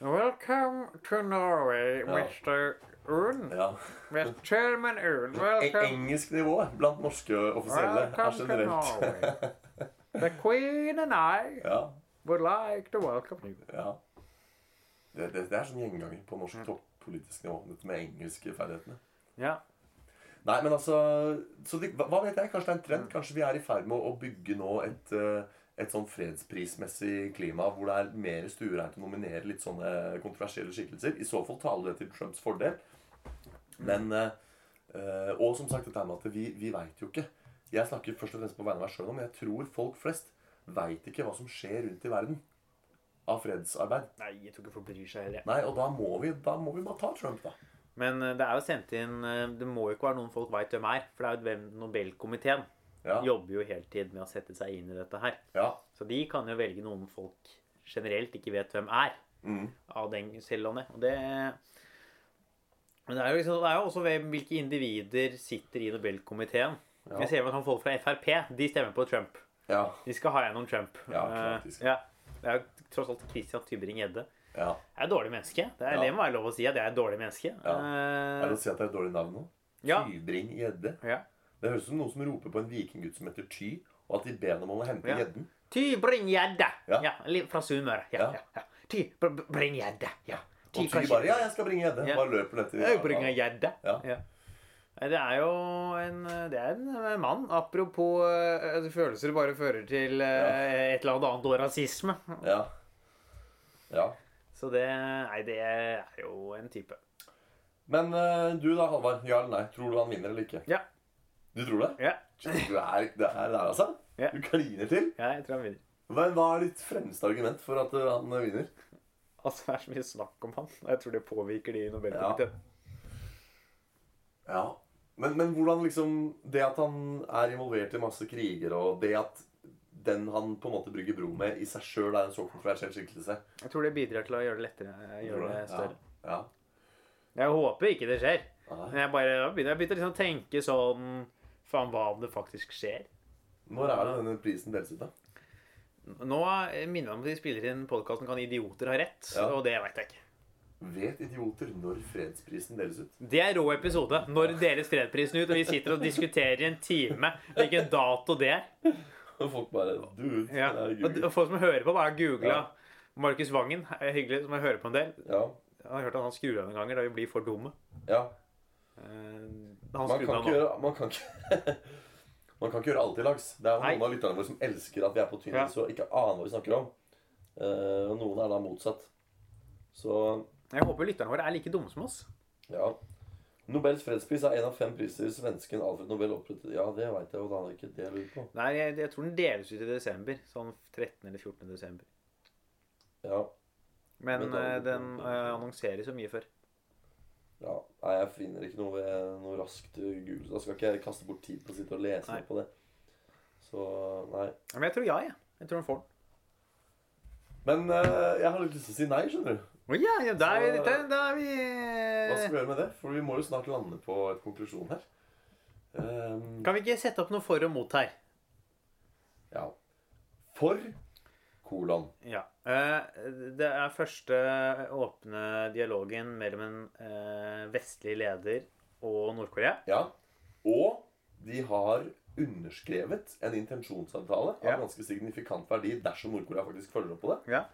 Welcome to Norway, Ja. Mr. Un. ja. Mr. Chairman Un. E Welcome, engelsk nivå blant norske offisielle er generelt [LAUGHS] The Queen and I Ja. would like to welcome you. ja. Det, det, det er sånn gjenganger på norsk toppolitisk nivå, dette med engelske ferdighetene. Ja. Nei, men altså så det, hva vet jeg? Kanskje det er en trend? Kanskje vi er i ferd med å, å bygge nå et, eh, et sånn fredsprismessig klima hvor det er mer stuereint å nominere litt sånne kontroversielle skikkelser. I så fall taler det til Trumps fordel. Men eh, Og som sagt, dette med at vi, vi veit jo ikke. Jeg snakker først og fremst på vegne av meg sjøl nå, men jeg tror folk flest veit ikke hva som skjer rundt i verden av fredsarbeid. Nei, jeg tror ikke folk bryr seg heller. Nei, og da må vi, da må vi bare ta Trump, da. Men eh, det er jo sendt inn eh, Det må jo ikke være noen folk veit hvem er. For det er jo hvem Nobelkomiteen Ja. jobber jo heltid med å sette seg inn i dette her. ja. Så de kan jo velge noen folk generelt ikke vet hvem er. Mm. av den cellelandet. Og det Men det er jo, liksom, det er jo også ved hvilke individer sitter i Nobelkomiteen. Ja. Vi ser at folk fra Frp de stemmer på Trump. Ja. De skal ha gjennom Trump. Ja, klart de skal. Eh, ja. Det er jo tross alt Christian Tybring-Gjedde. ja. Det er et dårlig menneske. Det, er, det må være lov å si at det er et dårlig menneske. Ja. Er det å si at det er et dårlig navn nå? Ja. Tybring-gjedde. ja. Det høres ut som noen som roper på en vikinggutt som heter Ty, og at de ber ham om å hente gjedden. Tybring-Gjedde! Ja. Fra Sunnmøre. Ja, Ja. ja. ja. Tybring-Gjedde. Ja. Og Ty bare 'Ja, jeg skal bringe gjedde'. Ja. Bare løper ned til Tybring-Gjedde. Ja. Ja. Nei, Det er jo en, det er en mann. Apropos eh, følelser bare fører til eh, et eller annet annet og rasisme. Ja. ja. Så det Nei, det er jo en type. Men eh, du da, Halvard. Ja eller nei? Tror du han vinner eller ikke? Ja. Du tror det? Ja, Du er det her der, altså? Ja. Du kliner til? ja jeg tror han vinner. Hva, hva er ditt fremste argument for at han vinner? Altså, det er så mye snakk om han. Jeg tror det påvirker de i Nobelkomiteen. Ja. Men, men hvordan liksom Det at han er involvert i masse kriger, og det at den han på en måte brygger bro med, i seg sjøl er en så kontroversiell skikkelse Jeg tror det bidrar til å gjøre det lettere. Gjøre det større. Ja. Jeg håper ikke det skjer. Nei. Men jeg bare jeg begynner jeg begynner liksom å tenke sånn Faen, hva om det faktisk skjer? Når er det denne prisen deles ut, da? Nå minner jeg om at de spiller inn podkasten 'Kan idioter ha rett?' Ja. Og det veit jeg ikke. Vet idioter når fredsprisen deles ut? Det er rå episode. Når deles fredsprisen ut, og vi sitter og diskuterer i en time hvilken dato det er. Og folk bare Dude, Ja. Og, folk som hører på, bare googla Ja. Markus Vangen. Er hyggelig, som jeg hører på en del. Ja. Jeg har hørt at han skrur av noen ganger da vi blir for dumme. ja. Han Man kan gjøre Man kan ikke [LAUGHS] Man kan ikke gjøre alt i lags. Det er jo Nei. noen av lytterne våre som elsker at vi er på tynn is og ikke aner hva vi snakker om. Uh, og noen er da motsatt. Så Jeg håper lytterne våre er like dumme som oss. ja. Nobels fredspris er en av fem priser svensken Alfred Nobel opprettet. Ja, det veit jeg jo, da er det ikke det jeg lurer på. Nei, jeg, jeg tror den deles ut i desember. Sånn 13. eller 14. desember. Ja. Men Men da- eh, den uh, annonseres jo mye før. Ja. Nei, jeg finner ikke noe noe raskt Google. Da skal ikke jeg kaste bort tid på å sitte og lese Nei. på det. Så nei. Men jeg tror ja, jeg. Jeg tror han får den. Men eh, jeg har litt lyst til å si nei, skjønner du. Å ja, ja, da er vi, da, da er vi Hva skal vi gjøre med det? For vi må jo snart lande på et konklusjon her. Um, Kan vi ikke sette opp noe for og mot her? ja. For kolon. Ja. Eh, Det er første åpne dialogen mellom en eh, vestlig leder og Nord-Korea. Ja. Og de har underskrevet en intensjonsavtale Ja. av ganske signifikant verdi dersom Nord-Korea faktisk følger opp på det. Ja.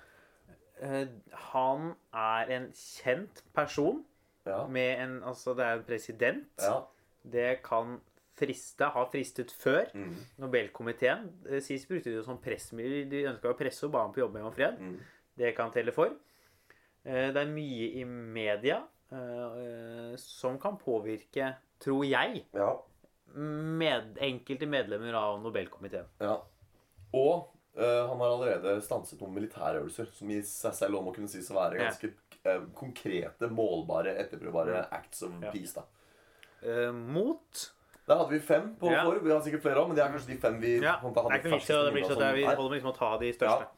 Eh, Han er en kjent person Ja. med en Altså, det er en president. ja. Det kan friste, har fristet før. Mm. Nobelkomiteen eh, Sist brukte de det som pressmiddel. De ønska å presse Obama på jobb med om fred. Mm. Det kan telle for. Eh, Det er mye i media eh, som kan påvirke, tror jeg, ja. med enkelte medlemmer av Nobelkomiteen. ja. Og han har allerede stanset noen militærøvelser som i seg selv om å kunne sies å være ganske eh, konkrete, målbare, etterprøvbare acts of Ja. peace. da. Mot Der hadde vi fem på Ja. for. Vi har sikkert flere òg, men det er kanskje de fem vi Ja, hadde det er ikke vits det blir ikke sånn at vi holder med liksom å ta de største. Ja.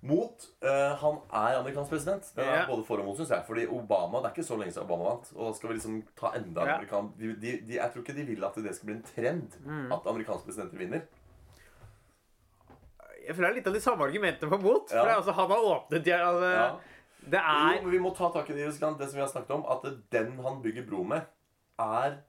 Mot uh, Han er amerikansk president. Det er Ja. både for og mot, syns jeg. Fordi Obama, Det er ikke så lenge siden Obama vant. Og da skal vi liksom ta enda en amerikan... De, de, de, jeg tror ikke de vil at det skal bli en trend Mm. at amerikanske presidenter vinner. Jeg føler det er litt av de samme argumentene for mot. For altså, han har åpnet de, altså, Ja. Det Jo, er men vi må ta tak i det, det som vi har snakket om. At den han bygger bro med, er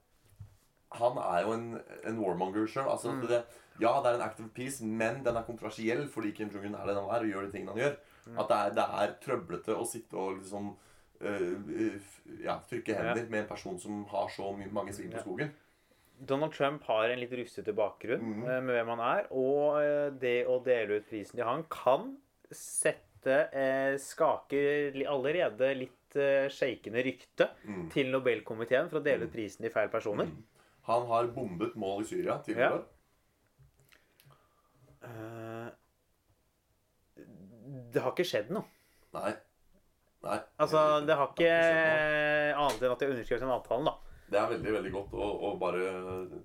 Han er jo en, en warmonger sjøl. Altså, Mm. det, ja, det er en act of peace, men den er kontroversiell fordi Kim Jong-un er den han er og gjør de tingene han gjør. Mm. At det er, det er trøblete å sitte og liksom øh, øh, ja, trykke hender med en person som har så mange svin på skogen. Donald Trump har en litt rustete bakgrunn Mhm. eh, med hvem han er. Og eh, det å dele ut prisen til han kan sette eh, Skake allerede litt eh, shakende rykte Mm. til Nobelkomiteen for å dele ut prisen til feil personer. Mm. Han har bombet mål i Syria Ja. Uh, Eh, det har ikke skjedd noe. Nei. Nei. Altså, det har ikke det har ikke annet enn at de har underskrevet den avtalen, da. Det er veldig veldig godt å, å bare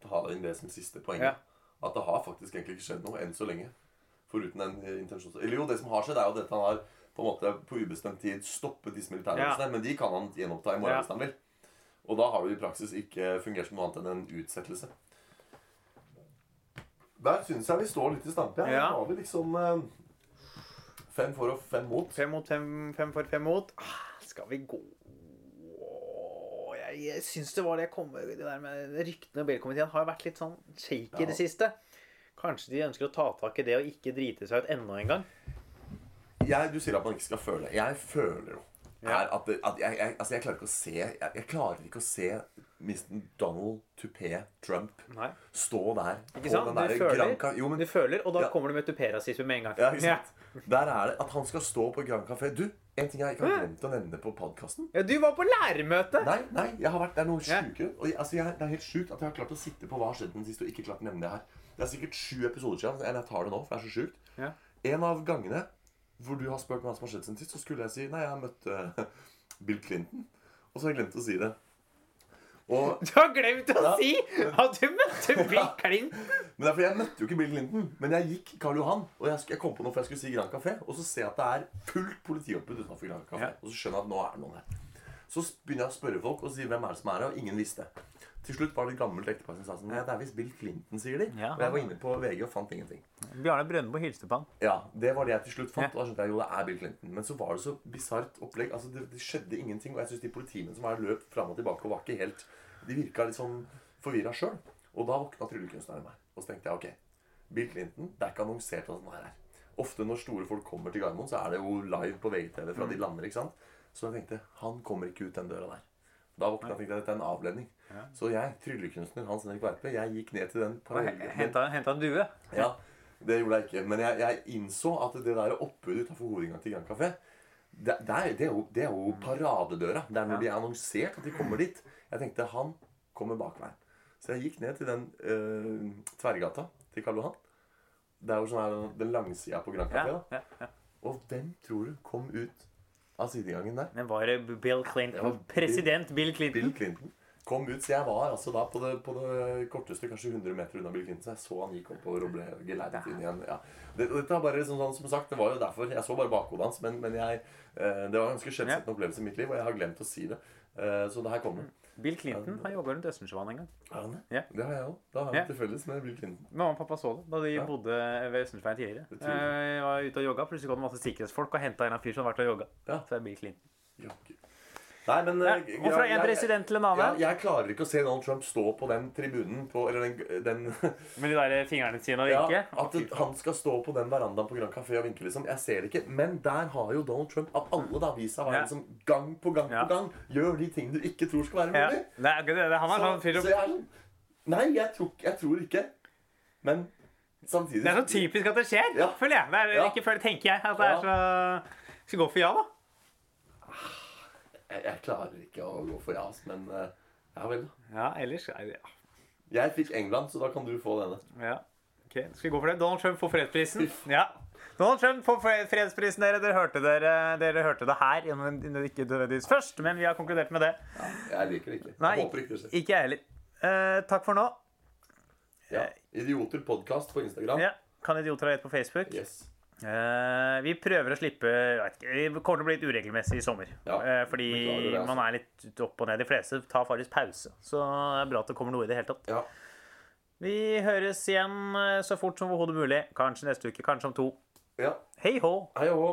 ta inn det som siste poeng. Ja. At det har faktisk egentlig ikke skjedd noe enn så lenge. Foruten en intensjonen intensjons... Eller jo, det som har skjedd, er jo at han har på en måte på ubestemt tid stoppet disse militærøvelsene. Men de kan han gjenoppta i morgen Ja. hvis han vil. Og da har det i praksis ikke fungert som noe annet enn en utsettelse. Der syns jeg vi står litt i stampe. Ja. Da har vi liksom eh, fem for og fem mot. Fem mot fem, fem for fem mot. Ah, skal vi gå Jeg, jeg syns det var det jeg kom med det der med ryktene i Nobelkomiteen har jo vært litt sånn shaky i Ja. det siste. Kanskje de ønsker å ta tak i det og ikke drite seg ut enda en gang. jeg, du sier at man ikke skal føle. Jeg føler jo Ja. Er at, at jeg, jeg, altså jeg klarer ikke å se jeg, jeg klarer ikke å se Mr. Donald Tupé Trump Nei. stå der Ikke sant? den der Du føler, Granca Jo, men du føler, og da Ja. kommer du med tuperasisme med en gang. ja, ikke sant? Der er det at han skal stå på Grand Café. Du, en ting jeg ikke har glemt å nevne på podkasten. Ja, du var på lærermøte! Nei, nei, jeg har vært, det er noe Ja. sjukere. Og jeg, altså jeg, det er helt sjukt at jeg har klart å sitte på hva har skjedd den siste og ikke klart å nevne det her. Det er sikkert sju episoder siden, jeg tar det nå, for det er så sjukt. Ja. En av gangene hvor du har spurt meg hva som har skjedd siden sist, så skulle jeg si nei, jeg har møtt uh, Bill Clinton. Og så har jeg glemt å si det. Og, [LAUGHS] Du har glemt å Ja. si at du møtte [LAUGHS] Bill Clinton! men det er fordi jeg møtte jo ikke Bill Clinton. Men jeg gikk Karl Johan, og jeg, jeg kom på noe for jeg skulle si Grand Café. Og så ser jeg at det er fullt politioppbud utenfor Grand Café. Ja. Og så skjønner jeg at nå er det noen her. Så begynner jeg å spørre folk og si hvem er det som er her, og ingen visste. Til slutt var det et gammelt ektepar som sa sånn det er visst Bill Clinton, sier de. Ja. Og jeg var inne på VG og fant ingenting. Bjarne Brøndbo hilste på han. Ja, det var det jeg til slutt fant. Og da skjønte jeg jo det er Bill Clinton. Men så var det så bisart opplegg. Altså, det, det skjedde ingenting. Og jeg syns de politimennene som var løp fram og tilbake og var ikke helt De virka litt sånn forvirra sjøl. Og da våkna tryllekunstneren meg. Og så tenkte jeg ok, Bill Clinton, det er ikke annonsert han er her. Ofte når store folk kommer til Gardermoen, så er det jo live på VGTV fra de lander. ikke sant? Så jeg tenkte han kommer ikke ut den døra der. Da våkna jeg og tenkte jeg dette er en avledning. Så jeg, tryllekunstner Hans Henrik Verpe, jeg gikk ned til den parallellen. Henta en due. [LAUGHS] Ja, det gjorde jeg ikke. Men jeg, jeg innså at det der oppbudet utenfor hovedinngangen til Grand Café det, det, er, det, er jo, det er jo paradedøra. Det er når de er annonsert at de kommer dit. Jeg tenkte han kommer bakveien. Så jeg gikk ned til den øh, tverrgata til Karl Johan. Det er jo sånn her, den langsida på Grand Café. Ja, ja, ja. Og hvem tror du kom ut av sidegangen der? Men var det Bill Det Clinton? var President Bill Clinton? Bill Clinton. Kom ut, så Jeg var altså da på det, på det korteste, kanskje 100 meter unna Bill Clinton. Så jeg så han gikk oppover og ble geleidet inn igjen. Ja. Det, dette var bare sånn, sånn som sagt, det var jo derfor. Jeg så bare bakhodet hans. Men, men jeg, eh, det var en ganske skjellsettende opplevelse i mitt liv, og jeg har glemt å si det. Eh, så det her kommer. Bill Clinton har jobba rundt Østensjøvann en gang. Har han det? Ja. Det har jeg òg. Da har jeg Ja. til felles med Bill Clinton. Mamma og pappa så det da de Ja. bodde ved Østensjøveien tidligere. Jeg. Eh, var ute og jogga, plutselig kom det masse sikkerhetsfolk og henta en av fyr som hadde vært og jogga. Ja. Så er Bill Clinton. Jaggu. Nei, men Ja, eh, og fra en president til en Ja, annen. jeg klarer ikke å se Donald Trump stå på den tribunen på Eller den, den [LAUGHS] Med de der fingrene sine og Ja, at han skal stå på den verandaen på Grand Café og vinke, liksom. Jeg ser det ikke. Men der har jo Donald Trump av alle da vist seg å være Ja. liksom gang på gang Ja. på gang gjør de ting du ikke tror skal være Ja. mulig. Det er, det, det, han er sånn fyr så, så jeg sånn Nei, jeg tror, jeg tror ikke. Men samtidig Det er så typisk at det skjer, Ja. føler jeg. Det er, Ja. Ikke føler, tenker jeg. At det er så Skal gå for ja, da. Jeg, jeg klarer ikke å gå for jas, men uh, ja vel. Ja, ellers er ja. Jeg fikk England, så da kan du få denne. ja. Ok, Skal vi gå for det? Donald Trump får fredsprisen. Ja. Donald Trump får fredsprisen, dere. Dere hørte, dere, dere hørte det her. Ikke nødvendigvis først, men vi har konkludert med det. Ja, jeg liker det ikke. Nei, jeg håper ikke det skjer. Ikke jeg heller. Uh, takk for nå. Ja. Idioter podkast på Instagram. Ja, kan idioter ha rett på Facebook. Yes. Eh, vi prøver å slippe Det kommer til å bli litt uregelmessig i sommer. Ja, Eh, fordi det, altså. man er litt opp og ned. De fleste tar faktisk pause. Så det er bra at det kommer noe i det hele tatt. Ja. Vi høres igjen eh, så fort som overhodet mulig. Kanskje neste uke, kanskje om to. ja. Hei hå! Hei hå.